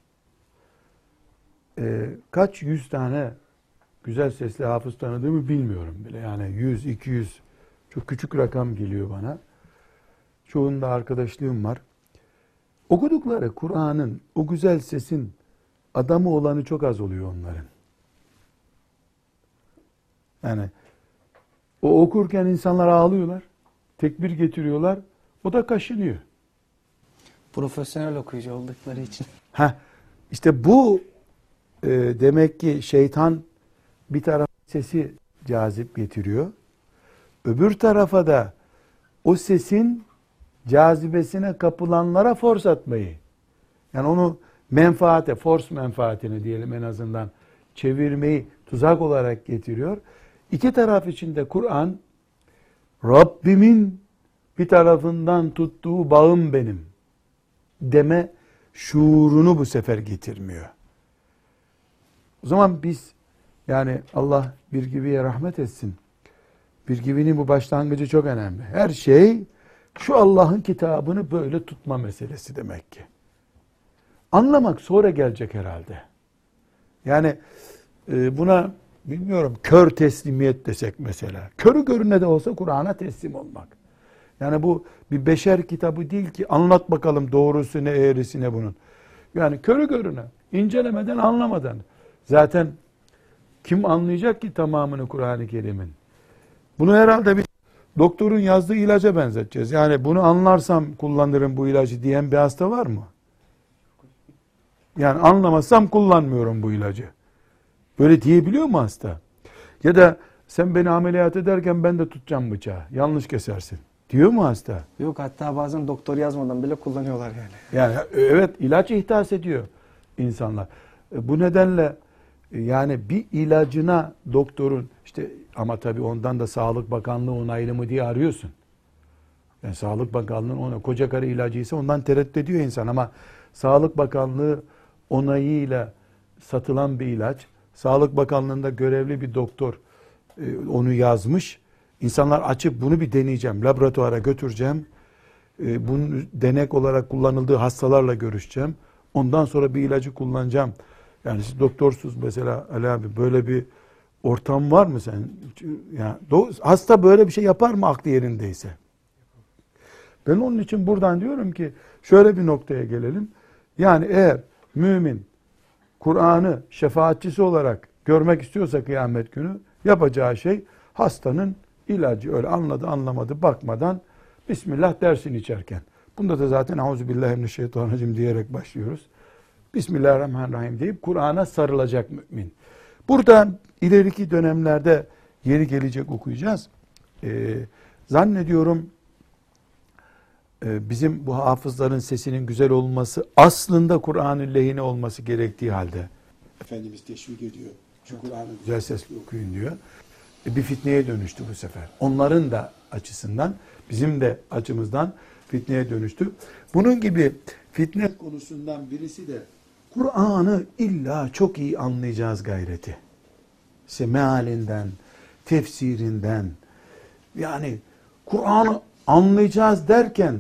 E, kaç yüz tane güzel sesli hafız tanıdığımı bilmiyorum bile. Yani 100, 200 çok küçük rakam geliyor bana. Çoğunda arkadaşlığım var. Okudukları Kur'an'ın, o güzel sesin adamı olanı çok az oluyor onların. Yani o okurken insanlar ağlıyorlar. Tekbir getiriyorlar. O da kaşınıyor. Profesyonel okuyucu oldukları için. Ha, işte bu e, demek ki şeytan bir taraf sesi cazip getiriyor. Öbür tarafa da o sesin cazibesine kapılanlara fors atmayı. Yani onu menfaate, force menfaatini diyelim en azından çevirmeyi tuzak olarak getiriyor. İki taraf içinde Kur'an Rabbimin bir tarafından tuttuğu bağım benim deme şuurunu bu sefer getirmiyor. O zaman biz yani Allah bir gibiye rahmet etsin. Bir gibinin bu başlangıcı çok önemli. Her şey şu Allah'ın kitabını böyle tutma meselesi demek ki. Anlamak sonra gelecek herhalde. Yani e, buna bilmiyorum kör teslimiyet desek mesela. Körü görüne de olsa Kur'an'a teslim olmak. Yani bu bir beşer kitabı değil ki anlat bakalım doğrusu ne eğrisi ne bunun. Yani körü görüne, incelemeden, anlamadan. Zaten kim anlayacak ki tamamını Kur'an-ı Kerim'in? Bunu herhalde bir doktorun yazdığı ilaca benzeteceğiz. Yani bunu anlarsam kullanırım bu ilacı diyen bir hasta var mı? Yani anlamazsam kullanmıyorum bu ilacı. Böyle diyebiliyor mu hasta? Ya da sen beni ameliyat ederken ben de tutacağım bıçağı. Yanlış kesersin. Diyor mu hasta? Yok hatta bazen doktor yazmadan bile kullanıyorlar yani. Yani e, evet ilaç ihdas ediyor insanlar. E, Bu nedenle e, yani bir ilacına doktorun işte ama tabii ondan da Sağlık Bakanlığı onaylı mı diye arıyorsun. Yani Sağlık Bakanlığı'nın ona koca karı ilacıysa ondan tereddüt ediyor insan ama Sağlık Bakanlığı onayıyla satılan bir ilaç, Sağlık Bakanlığı'nda görevli bir doktor e, onu yazmış. İnsanlar açıp bunu bir deneyeceğim, laboratuvara götüreceğim. E, bunun denek olarak kullanıldığı hastalarla görüşeceğim. Ondan sonra bir ilacı kullanacağım. Yani siz doktorsuz mesela Ali abi böyle bir ortam var mı sen? Yani hasta böyle bir şey yapar mı aklı yerindeyse? Ben onun için buradan diyorum ki şöyle bir noktaya gelelim. Yani eğer mümin Kur'an'ı şefaatçisi olarak görmek istiyorsa kıyamet günü yapacağı şey hastanın ilacı öyle anladı anlamadı bakmadan Bismillah dersini içerken. Bunda da zaten Euzubillahimineşşeytanirracim diyerek başlıyoruz. Bismillahirrahmanirrahim deyip Kur'an'a sarılacak mümin. Burada ileriki dönemlerde yeri gelecek okuyacağız. Ee, zannediyorum bizim bu hafızların sesinin güzel olması aslında Kur'an'ın lehine olması gerektiği halde Efendimiz teşvik ediyor. Şu Kur'an'ı güzel sesli okuyun diyor. E, bir fitneye dönüştü bu sefer. Onların da açısından, bizim de açımızdan fitneye dönüştü. Bunun gibi fitne konusundan birisi de Kur'an'ı illa çok iyi anlayacağız gayreti. İşte mealinden, tefsirinden, yani Kur'an'ı anlayacağız derken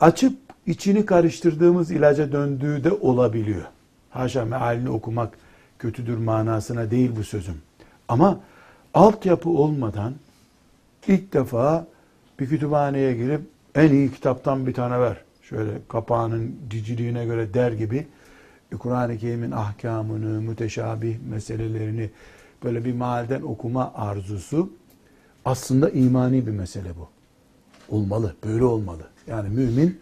açıp içini karıştırdığımız ilaca döndüğü de olabiliyor. Haşa mealini okumak kötüdür manasına değil bu sözüm. Ama altyapı olmadan ilk defa bir kütüphaneye girip en iyi kitaptan bir tane ver. Şöyle kapağının ciciliğine göre der gibi e, Kur'an-ı Kerim'in ahkamını, müteşabih meselelerini böyle bir mahalden okuma arzusu aslında imani bir mesele bu. Olmalı, böyle olmalı. Yani mümin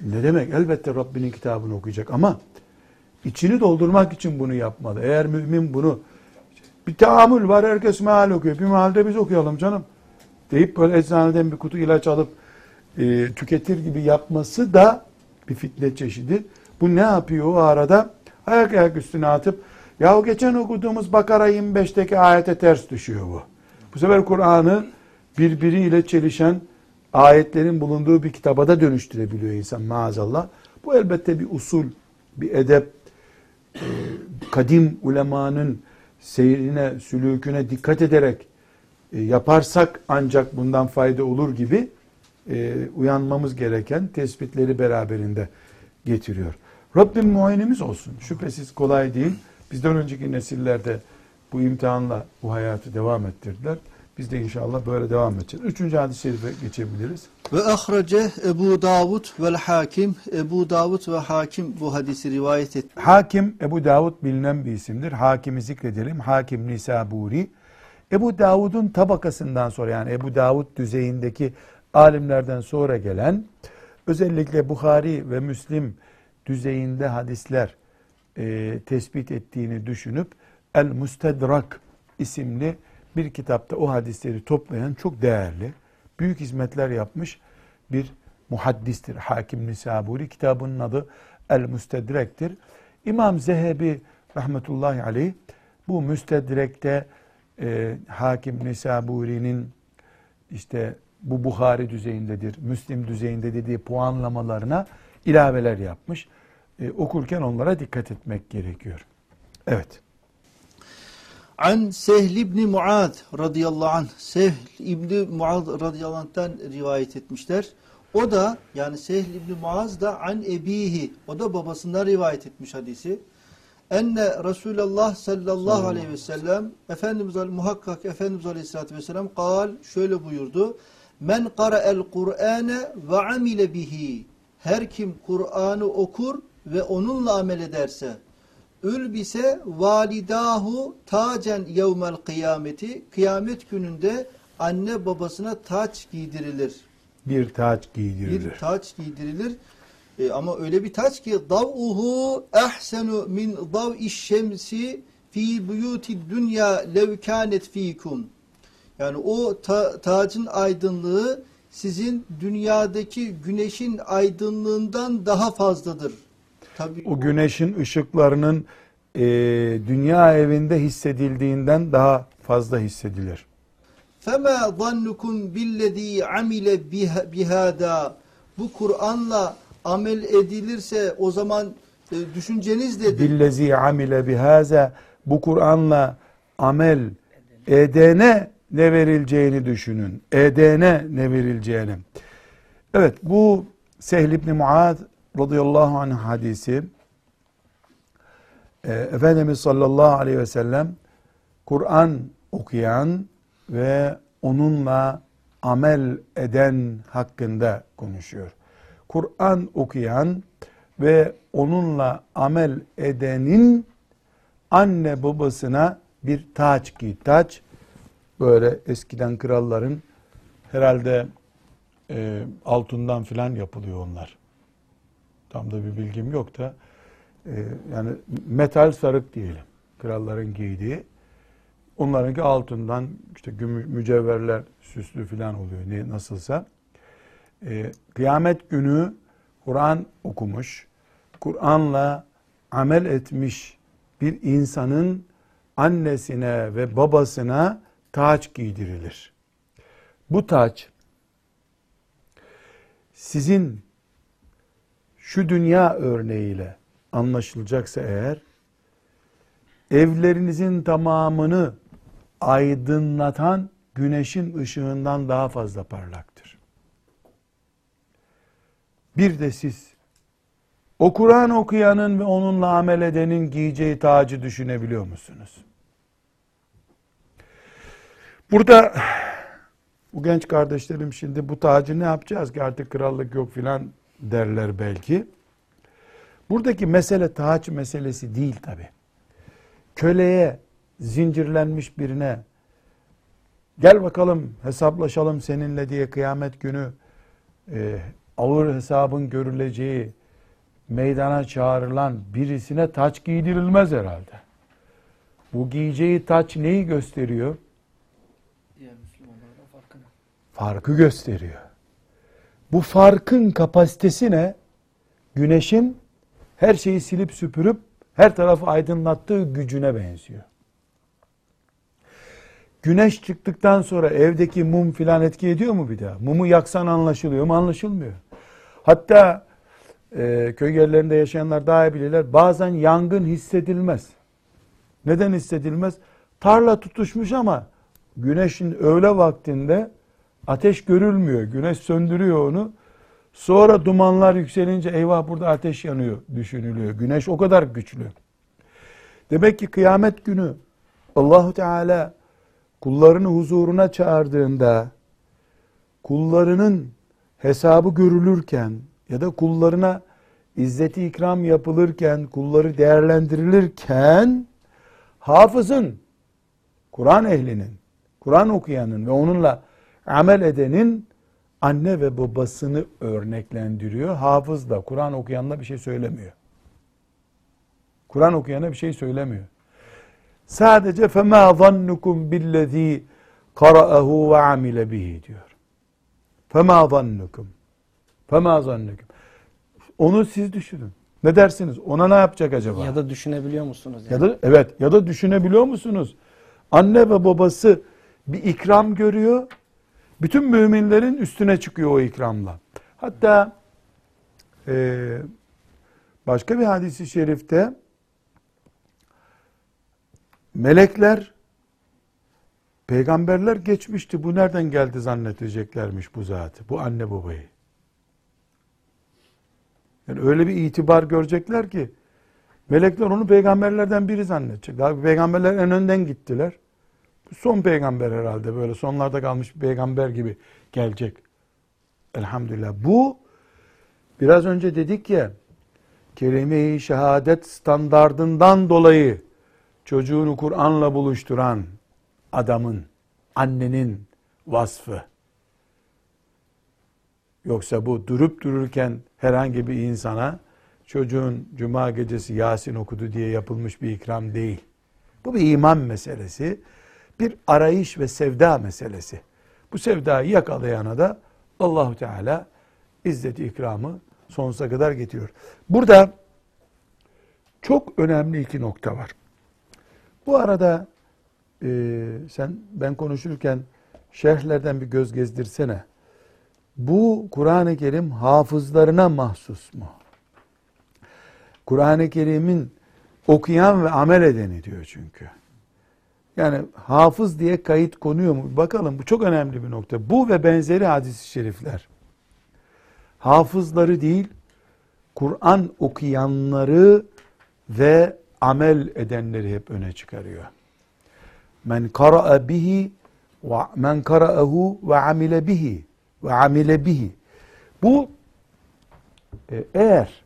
ne demek? Elbette Rabbinin kitabını okuyacak ama içini doldurmak için bunu yapmalı. Eğer mümin bunu bir tahammül var herkes meal okuyor. Bir mealde biz okuyalım canım. Deyip böyle eczaneden bir kutu ilaç alıp e, tüketir gibi yapması da bir fitne çeşidi. Bu ne yapıyor o arada? Ayak ayak üstüne atıp ya geçen okuduğumuz Bakara 25'teki ayete ters düşüyor bu. Bu sefer Kur'an'ı birbiriyle çelişen ayetlerin bulunduğu bir kitaba da dönüştürebiliyor insan maazallah. Bu elbette bir usul, bir edep, e, kadim ulemanın seyrine, sülüküne dikkat ederek e, yaparsak ancak bundan fayda olur gibi e, uyanmamız gereken tespitleri beraberinde getiriyor. Rabbim muayenemiz olsun. Şüphesiz kolay değil. Bizden önceki nesillerde bu imtihanla bu hayatı devam ettirdiler. Biz de inşallah böyle devam edeceğiz. Üçüncü hadis-i şerife geçebiliriz. Ve ahrece Ebu Davud vel Hakim. Ebu Davud ve Hakim bu hadisi rivayet etti. Hakim Ebu Davud bilinen bir isimdir. Hakimi zikredelim. Hakim Nisaburi. Ebu Davud'un tabakasından sonra yani Ebu Davud düzeyindeki alimlerden sonra gelen özellikle Bukhari ve Müslim düzeyinde hadisler e, tespit ettiğini düşünüp El Mustedrak isimli bir kitapta o hadisleri toplayan çok değerli, büyük hizmetler yapmış bir muhaddistir. Hakim Nisaburi kitabının adı El Müstedrek'tir. İmam Zehebi rahmetullahi aleyh bu müstedrekte e, Hakim Nisaburi'nin işte bu Bukhari düzeyindedir, Müslim düzeyinde dediği puanlamalarına ilaveler yapmış. E, okurken onlara dikkat etmek gerekiyor. Evet. An Sehl ibn Muad radıyallahu anh. Sehl ibn Muad radıyallahu anh'tan rivayet etmişler. O da yani Sehl ibn Muaz da an ebihi. O da babasından rivayet etmiş hadisi. Enne Resulullah sallallahu aleyhi ve sellem Efendimiz muhakkak Efendimiz aleyhissalatü vesselam kal şöyle buyurdu. Men qara'el Kur'ane ve amile bihi. her kim Kur'an'ı okur ve onunla amel ederse ülbise validahu tacen yevmel kıyameti kıyamet gününde anne babasına taç giydirilir. Bir taç giydirilir. Bir taç giydirilir. E, ama öyle bir taç ki dav'uhu ehsenu min dav'iş şemsi fi buyuti dünya lev kânet fikum. Yani o ta- tacın aydınlığı sizin dünyadaki güneşin aydınlığından daha fazladır. Tabii o güneşin ışıklarının e, dünya evinde hissedildiğinden daha fazla hissedilir. فَمَا ظَنُّكُمْ بِالَّذ۪ي عَمِلَ بِهَ- بِهَذَا Bu Kur'an'la amel edilirse o zaman e, düşünceniz nedir? Billezi amile bihaza bu Kur'an'la amel edene ne verileceğini düşünün. Edene ne verileceğini. Evet bu Sehl ibn Muad radıyallahu anh hadisi e, Efendimiz sallallahu aleyhi ve sellem Kur'an okuyan ve onunla amel eden hakkında konuşuyor. Kur'an okuyan ve onunla amel edenin anne babasına bir taç giy. Taç böyle eskiden kralların herhalde e, altından filan yapılıyor onlar. Tam da bir bilgim yok da e, yani metal sarık diyelim. Kralların giydiği. Onlarınki altından işte mücevherler süslü filan oluyor ne nasılsa. E, kıyamet günü Kur'an okumuş, Kur'an'la amel etmiş bir insanın annesine ve babasına taç giydirilir. Bu taç sizin şu dünya örneğiyle anlaşılacaksa eğer evlerinizin tamamını aydınlatan güneşin ışığından daha fazla parlaktır. Bir de siz o Kur'an okuyanın ve onunla amel edenin giyeceği tacı düşünebiliyor musunuz? Burada bu genç kardeşlerim şimdi bu tacı ne yapacağız ki artık krallık yok filan derler belki. Buradaki mesele taç meselesi değil tabi. Köleye, zincirlenmiş birine gel bakalım hesaplaşalım seninle diye kıyamet günü e, ağır hesabın görüleceği meydana çağrılan birisine taç giydirilmez herhalde. Bu giyeceği taç neyi gösteriyor? Farkı gösteriyor. Bu farkın kapasitesi ne? Güneşin her şeyi silip süpürüp her tarafı aydınlattığı gücüne benziyor. Güneş çıktıktan sonra evdeki mum filan etki ediyor mu bir daha? Mumu yaksan anlaşılıyor mu? Anlaşılmıyor. Hatta e, köy yerlerinde yaşayanlar daha iyi bilirler. Bazen yangın hissedilmez. Neden hissedilmez? Tarla tutuşmuş ama güneşin öğle vaktinde ateş görülmüyor. Güneş söndürüyor onu. Sonra dumanlar yükselince eyvah burada ateş yanıyor düşünülüyor. Güneş o kadar güçlü. Demek ki kıyamet günü Allahu Teala kullarını huzuruna çağırdığında kullarının hesabı görülürken ya da kullarına izzeti ikram yapılırken, kulları değerlendirilirken hafızın, Kur'an ehlinin, Kur'an okuyanın ve onunla amel edenin anne ve babasını örneklendiriyor. Hafız da Kur'an okuyanla bir şey söylemiyor. Kur'an okuyana bir şey söylemiyor. Sadece فَمَا ظَنُّكُمْ بِالَّذ۪ي قَرَأَهُ وَعَمِلَ بِهِ diyor. فَمَا ظَنُّكُمْ فَمَا ظَنُّكُمْ Onu siz düşünün. Ne dersiniz? Ona ne yapacak acaba? Ya da düşünebiliyor musunuz? Ya da evet ya da düşünebiliyor musunuz? Anne ve babası bir ikram görüyor. Bütün müminlerin üstüne çıkıyor o ikramla. Hatta e, başka bir hadisi şerifte melekler peygamberler geçmişti. Bu nereden geldi zannedeceklermiş bu zatı. Bu anne babayı. Yani öyle bir itibar görecekler ki melekler onu peygamberlerden biri zannedecek. Daha peygamberler en önden gittiler. Son peygamber herhalde böyle sonlarda kalmış bir peygamber gibi gelecek. Elhamdülillah. Bu Biraz önce dedik ya, kelime-i şehadet standardından dolayı çocuğunu Kur'an'la buluşturan adamın, annenin vasfı. Yoksa bu durup dururken herhangi bir insana çocuğun cuma gecesi Yasin okudu diye yapılmış bir ikram değil. Bu bir iman meselesi, bir arayış ve sevda meselesi. Bu sevdayı yakalayana da Allahu Teala izzet ikramı sonsuza kadar getiriyor. Burada çok önemli iki nokta var. Bu arada e, sen ben konuşurken şerhlerden bir göz gezdirsene. Bu Kur'an-ı Kerim hafızlarına mahsus mu? Kur'an-ı Kerim'in okuyan ve amel edeni diyor çünkü. Yani hafız diye kayıt konuyor mu? Bakalım bu çok önemli bir nokta. Bu ve benzeri hadis-i şerifler. Hafızları değil, Kur'an okuyanları ve amel edenleri hep öne çıkarıyor. Men kara'a bihi ve men kara'ahu ve amile bihi ve amile bihi. Bu e, eğer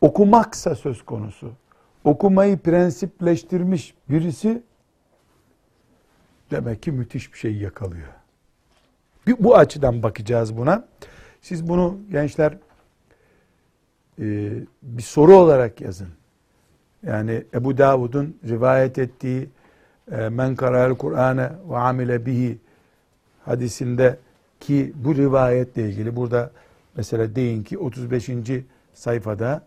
okumaksa söz konusu, okumayı prensipleştirmiş birisi demek ki müthiş bir şey yakalıyor. Bir, bu açıdan bakacağız buna. Siz bunu gençler e, bir soru olarak yazın. Yani Ebu Davud'un rivayet ettiği e, men kara'el Kur'ane ve amile bihi hadisinde ki bu rivayetle ilgili burada mesela deyin ki 35. sayfada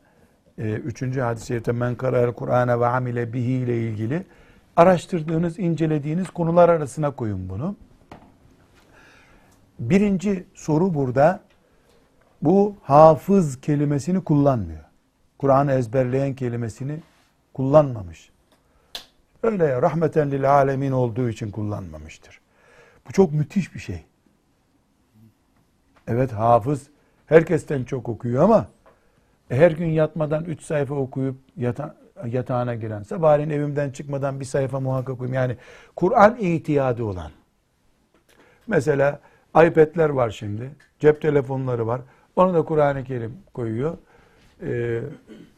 e, 3. hadis-i şerifte men kara'el Kur'ane ve amile bihi ile ilgili araştırdığınız, incelediğiniz konular arasına koyun bunu. Birinci soru burada bu hafız kelimesini kullanmıyor. Kur'an'ı ezberleyen kelimesini kullanmamış. Öyle ya rahmeten lil alemin olduğu için kullanmamıştır. Bu çok müthiş bir şey. Evet hafız herkesten çok okuyor ama her gün yatmadan üç sayfa okuyup yata, yatağına giren, sabahleyin evimden çıkmadan bir sayfa muhakkak okuyayım. Yani Kur'an itiyadı olan. Mesela iPad'ler var şimdi, cep telefonları var. Onu da Kur'an-ı Kerim koyuyor. Ee,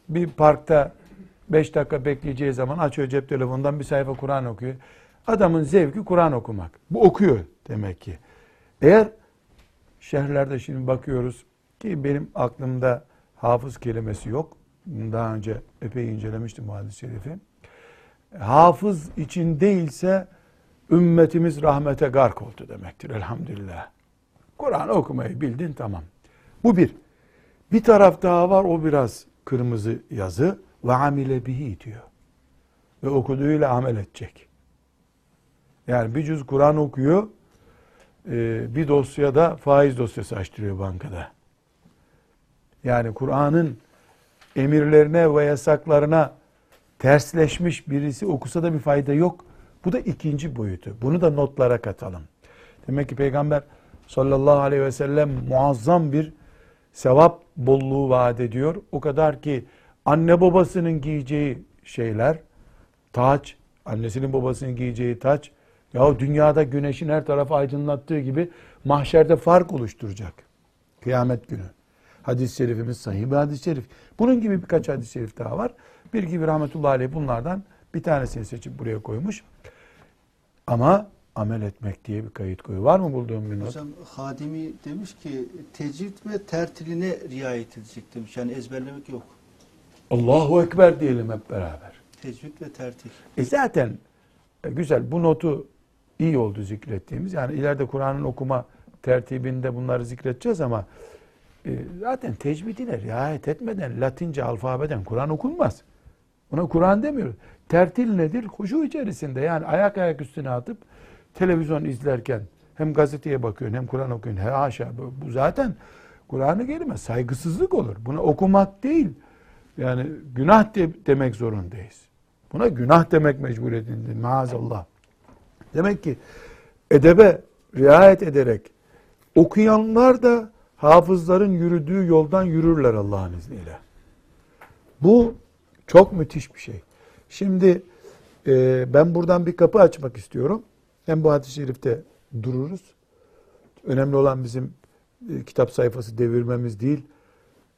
bir parkta 5 dakika bekleyeceği zaman açıyor cep telefonundan bir sayfa Kur'an okuyor. Adamın zevki Kur'an okumak. Bu okuyor demek ki. Eğer şehirlerde şimdi bakıyoruz ki benim aklımda hafız kelimesi yok. Daha önce epey incelemiştim bu hadis-i şerifi. Hafız için değilse ümmetimiz rahmete gark oldu demektir elhamdülillah. Kur'an okumayı bildin tamam. Bu bir. Bir taraf daha var o biraz kırmızı yazı ve amile bihi diyor. Ve okuduğuyla amel edecek. Yani bir cüz Kur'an okuyor, e, bir dosyada faiz dosyası açtırıyor bankada. Yani Kur'an'ın emirlerine ve yasaklarına tersleşmiş birisi okusa da bir fayda yok. Bu da ikinci boyutu. Bunu da notlara katalım. Demek ki Peygamber sallallahu aleyhi ve sellem muazzam bir sevap bolluğu vaat ediyor. O kadar ki anne babasının giyeceği şeyler, taç, annesinin babasının giyeceği taç, ya dünyada güneşin her tarafı aydınlattığı gibi mahşerde fark oluşturacak. Kıyamet günü. Hadis-i şerifimiz sahih bir hadis-i şerif. Bunun gibi birkaç hadis-i şerif daha var. Bir gibi rahmetullahi aleyh bunlardan bir tanesini seçip buraya koymuş. Ama amel etmek diye bir kayıt koyu. Var mı bulduğum bir not? Hocam Hadimi demiş ki tecvid ve tertiline riayet edecek demiş. Yani ezberlemek yok. Allahu Ekber diyelim hep beraber. Tecvid ve tertil. E zaten e, güzel bu notu iyi oldu zikrettiğimiz. Yani ileride Kur'an'ın okuma tertibinde bunları zikredeceğiz ama zaten tecvidine riayet etmeden Latince alfabeden Kur'an okunmaz. Buna Kur'an demiyoruz. Tertil nedir? Huşu içerisinde yani ayak ayak üstüne atıp televizyon izlerken hem gazeteye bakıyorsun hem Kur'an okuyorsun. He haşa bu, zaten Kur'an'ı gelmez. Saygısızlık olur. Buna okumak değil. Yani günah de, demek zorundayız. Buna günah demek mecburiyetinde maazallah. Demek ki edebe riayet ederek okuyanlar da hafızların yürüdüğü yoldan yürürler Allah'ın izniyle. Bu çok müthiş bir şey. Şimdi e, ben buradan bir kapı açmak istiyorum. Hem bu hadis-i şerifte dururuz. Önemli olan bizim e, kitap sayfası devirmemiz değil.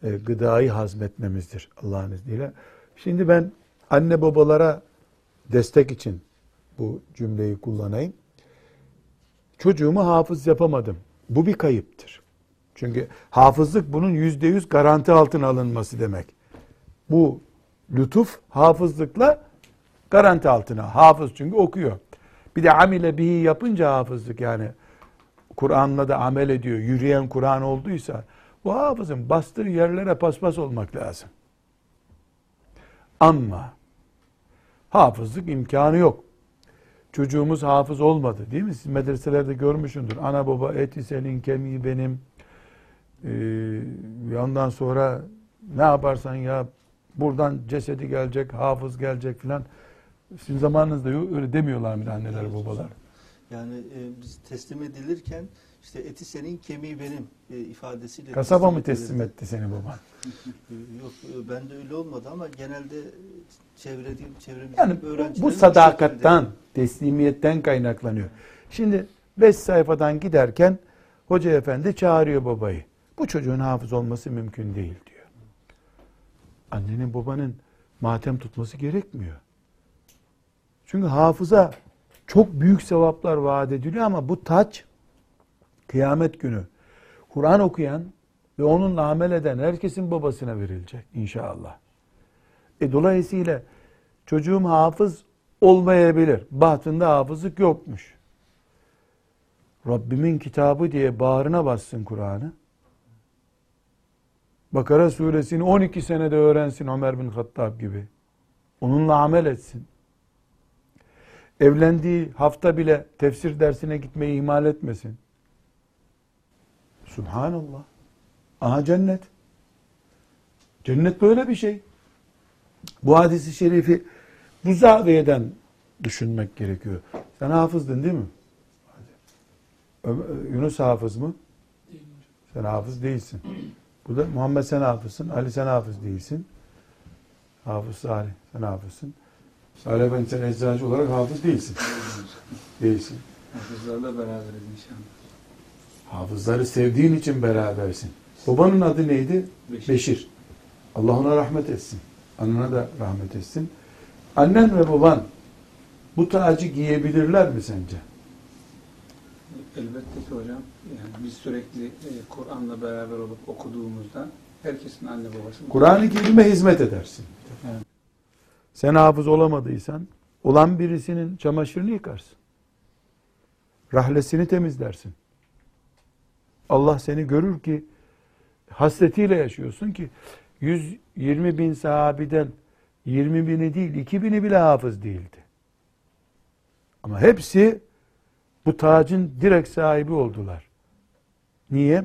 e, gıdayı hazmetmemizdir Allah'ın izniyle. Şimdi ben anne babalara destek için bu cümleyi kullanayım. Çocuğumu hafız yapamadım. Bu bir kayıptır. Çünkü hafızlık bunun yüzde yüz garanti altına alınması demek. Bu lütuf hafızlıkla garanti altına. Hafız çünkü okuyor. Bir de amile bihi yapınca hafızlık yani Kur'an'la da amel ediyor. Yürüyen Kur'an olduysa bu hafızın bastığı yerlere paspas olmak lazım. Ama hafızlık imkanı yok. Çocuğumuz hafız olmadı değil mi? Siz medreselerde görmüşsündür. Ana baba eti senin kemiği benim. Ee, ondan sonra ne yaparsan ya buradan cesedi gelecek, hafız gelecek filan. Sizin zamanınızda öyle demiyorlar mı anneler babalar? Yani e, biz teslim edilirken işte eti senin kemiği benim e, ifadesiyle Kasaba mı edilirdi. teslim etti seni baban? [laughs] Yok e, bende öyle olmadı ama genelde çevrede çevremizde Yani öğrenciler bu sadakattan, teslimiyetten kaynaklanıyor. Şimdi beş sayfadan giderken hoca efendi çağırıyor babayı. Bu çocuğun hafız olması mümkün değil diyor. Annenin babanın matem tutması gerekmiyor. Çünkü hafıza çok büyük sevaplar vaat ediliyor ama bu taç kıyamet günü Kur'an okuyan ve onunla amel eden herkesin babasına verilecek inşallah. E dolayısıyla çocuğum hafız olmayabilir. Bahtında hafızlık yokmuş. Rabbimin kitabı diye bağrına bassın Kur'an'ı. Bakara suresini 12 senede öğrensin Ömer bin Hattab gibi. Onunla amel etsin. Evlendiği hafta bile tefsir dersine gitmeyi ihmal etmesin. Subhanallah. Aha cennet. Cennet böyle bir şey. Bu hadisi şerifi bu zaviyeden düşünmek gerekiyor. Sen hafızdın değil mi? Yunus hafız mı? Sen hafız değilsin. Bu da Muhammed sen hafızsın. Ali sen hafız değilsin. Hafız Salih sen hafızsın. Salih ben sen eczacı olarak hafız değilsin. [laughs] değilsin. Hafızlarla beraberiz inşallah. Hafızları sevdiğin için berabersin. Babanın adı neydi? Beşir. Beşir. Allah ona rahmet etsin. Anana da rahmet etsin. Annen ve baban bu tacı giyebilirler mi sence? Elbette ki hocam. Yani biz sürekli e, Kur'an'la beraber olup okuduğumuzda herkesin anne babası. Kur'an-ı Kerim'e hizmet edersin. Evet. Sen hafız olamadıysan olan birisinin çamaşırını yıkarsın. Rahlesini temizlersin. Allah seni görür ki hasretiyle yaşıyorsun ki 120 bin sahabiden 20 bini değil 2 bini bile hafız değildi. Ama hepsi bu tacın direkt sahibi oldular. Niye?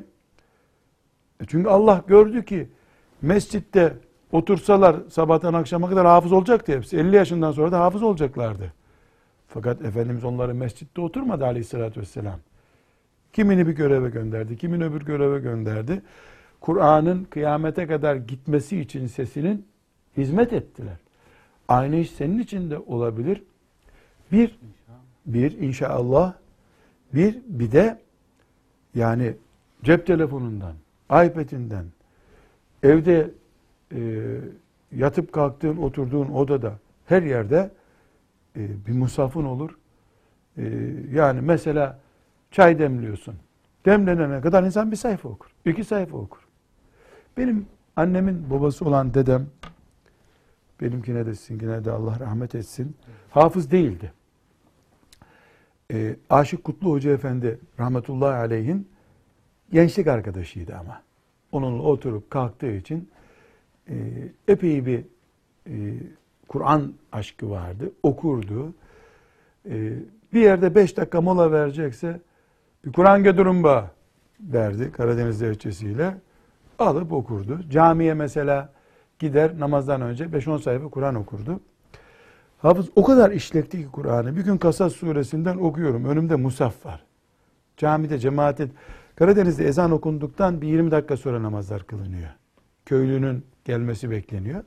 E Çünkü Allah gördü ki mescitte otursalar sabahtan akşama kadar hafız olacaktı hepsi. 50 yaşından sonra da hafız olacaklardı. Fakat Efendimiz onları mescitte oturmadı aleyhissalatü vesselam. Kimini bir göreve gönderdi, kimini öbür göreve gönderdi. Kur'an'ın kıyamete kadar gitmesi için sesinin hizmet ettiler. Aynı iş senin için de olabilir. Bir, bir inşallah, bir, bir de yani cep telefonundan, iPad'inden, evde e, yatıp kalktığın, oturduğun odada, her yerde e, bir musafın olur. E, yani mesela çay demliyorsun. Demlenene kadar insan bir sayfa okur. iki sayfa okur. Benim annemin babası olan dedem, benimkine de sizinkine de Allah rahmet etsin, hafız değildi. E, Aşık Kutlu Hoca Efendi rahmetullahi aleyhin gençlik arkadaşıydı ama. Onunla oturup kalktığı için e, epey bir e, Kur'an aşkı vardı. Okurdu. E, bir yerde beş dakika mola verecekse bir Kur'an götürün ba derdi Karadeniz lehçesiyle. Alıp okurdu. Camiye mesela gider namazdan önce 5-10 sayfa Kur'an okurdu. Hafız o kadar işlekti ki Kur'an'ı. Bir gün Kasas suresinden okuyorum. Önümde musaf var. Camide cemaate Karadeniz'de ezan okunduktan bir 20 dakika sonra namazlar kılınıyor. Köylünün gelmesi bekleniyor.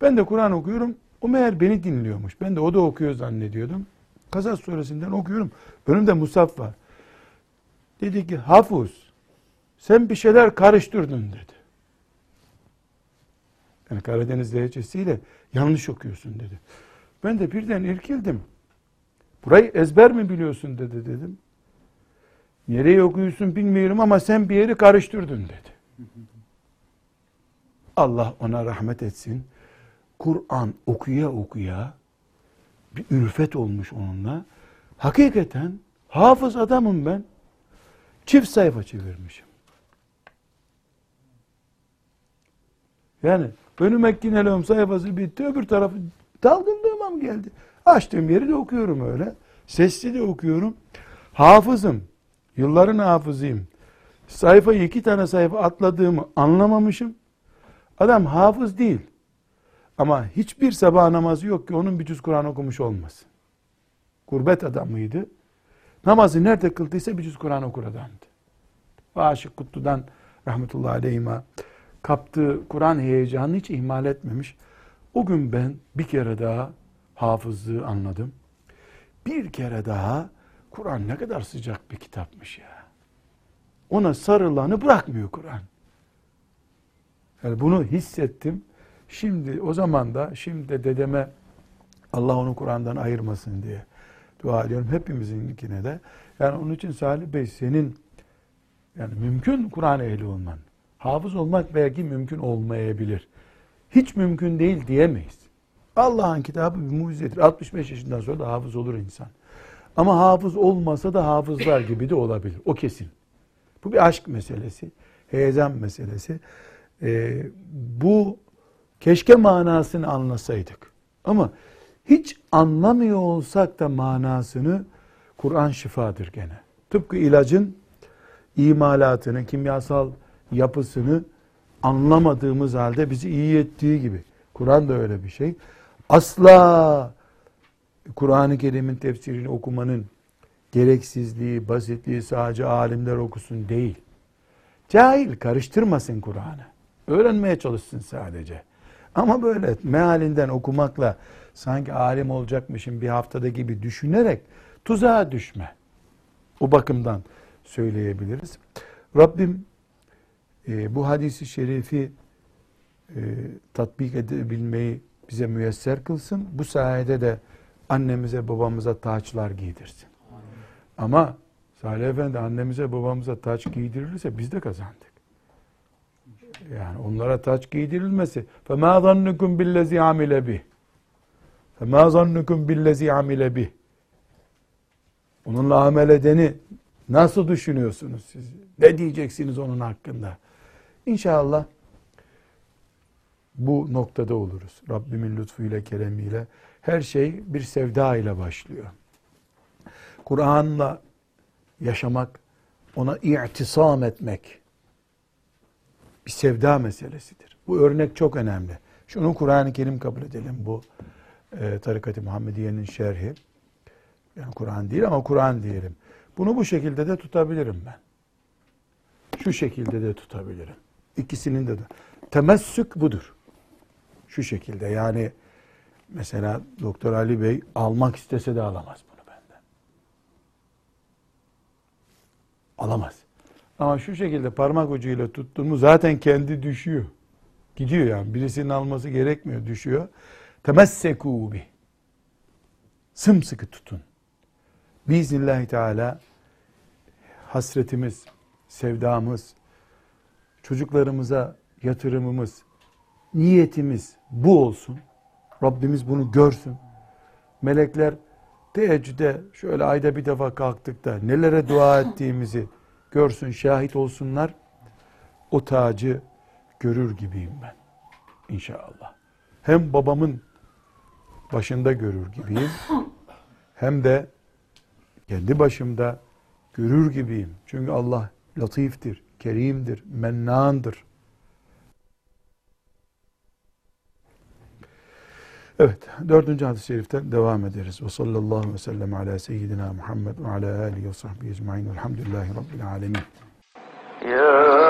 Ben de Kur'an okuyorum. O meğer beni dinliyormuş. Ben de o da okuyor zannediyordum. Kasas suresinden okuyorum. Önümde musaf var. Dedi ki Hafız sen bir şeyler karıştırdın dedi. Yani Karadeniz lehçesiyle yanlış okuyorsun dedi. Ben de birden irkildim. Burayı ezber mi biliyorsun dedi dedim. Nereye okuyorsun bilmiyorum ama sen bir yeri karıştırdın dedi. Allah ona rahmet etsin. Kur'an okuya okuya bir ülfet olmuş onunla. Hakikaten hafız adamım ben. Çift sayfa çevirmişim. Yani önüme kinelom sayfası bitti öbür tarafı dalgınlığıma geldi? Açtığım yeri de okuyorum öyle. Sesli de okuyorum. Hafızım. Yılların hafızıyım. Sayfayı iki tane sayfa atladığımı anlamamışım. Adam hafız değil. Ama hiçbir sabah namazı yok ki onun bir cüz Kur'an okumuş olmasın. Gurbet adamıydı. Namazı nerede kıldıysa bir cüz Kur'an okur adamdı. Aşık Kutlu'dan rahmetullahi aleyhime kaptığı Kur'an heyecanını hiç ihmal etmemiş. O gün ben bir kere daha hafızlığı anladım. Bir kere daha Kur'an ne kadar sıcak bir kitapmış ya. Ona sarılanı bırakmıyor Kur'an. Yani bunu hissettim. Şimdi o zaman da şimdi de dedeme Allah onu Kur'an'dan ayırmasın diye dua ediyorum. Hepimizinkine de. Yani onun için Salih Bey senin yani mümkün Kur'an ehli olman. Hafız olmak belki mümkün olmayabilir. Hiç mümkün değil diyemeyiz. Allah'ın kitabı bir mucizedir. 65 yaşından sonra da hafız olur insan. Ama hafız olmasa da hafızlar gibi de olabilir. O kesin. Bu bir aşk meselesi. Heyecan meselesi. Ee, bu keşke manasını anlasaydık. Ama hiç anlamıyor olsak da manasını Kur'an şifadır gene. Tıpkı ilacın imalatını, kimyasal yapısını anlamadığımız halde bizi iyi ettiği gibi. Kur'an da öyle bir şey. Asla Kur'an-ı Kerim'in tefsirini okumanın gereksizliği, basitliği sadece alimler okusun değil. Cahil karıştırmasın Kur'an'ı. Öğrenmeye çalışsın sadece. Ama böyle mealinden okumakla sanki alim olacakmışım bir haftada gibi düşünerek tuzağa düşme. O bakımdan söyleyebiliriz. Rabbim e, bu hadisi şerifi e, tatbik edebilmeyi bize müyesser kılsın. Bu sayede de annemize babamıza taçlar giydirsin. Ama Salih Efendi annemize babamıza taç giydirirse biz de kazandık. Yani onlara taç giydirilmesi فَمَا ظَنُّكُمْ بِالَّذِي عَمِلَ بِهِ فَمَا ظَنُّكُمْ بِالَّذِي عَمِلَ بِهِ Onunla amel edeni nasıl düşünüyorsunuz siz? Ne diyeceksiniz onun hakkında? İnşallah bu noktada oluruz. Rabbimin lütfuyla, keremiyle. Her şey bir sevda ile başlıyor. Kur'an'la yaşamak, ona i'tisam etmek bir sevda meselesidir. Bu örnek çok önemli. Şunu Kur'an-ı Kerim kabul edelim. Bu e, Tarikat-ı Muhammediye'nin şerhi. Yani Kur'an değil ama Kur'an diyelim. Bunu bu şekilde de tutabilirim ben. Şu şekilde de tutabilirim. İkisinin de. Temessük budur. Şu şekilde yani mesela Doktor Ali Bey almak istese de alamaz bunu benden. Alamaz. Ama şu şekilde parmak ucuyla tuttuğumu zaten kendi düşüyor. Gidiyor yani. Birisinin alması gerekmiyor. Düşüyor. Temessekû bih. Sımsıkı tutun. Biiznillahü Teala hasretimiz, sevdamız, çocuklarımıza yatırımımız, niyetimiz bu olsun. Rabbimiz bunu görsün. Melekler teheccüde şöyle ayda bir defa kalktık da nelere dua [laughs] ettiğimizi görsün, şahit olsunlar. O tacı görür gibiyim ben. İnşallah. Hem babamın başında görür gibiyim. Hem de kendi başımda görür gibiyim. Çünkü Allah latiftir, kerimdir, mennandır. Evet, dördüncü hadis-i şeriften devam ederiz. Ve sallallahu aleyhi ve sellem ala seyyidina Muhammed ve ala alihi ve sahbihi ecma'in velhamdülillahi rabbil alemin. Ya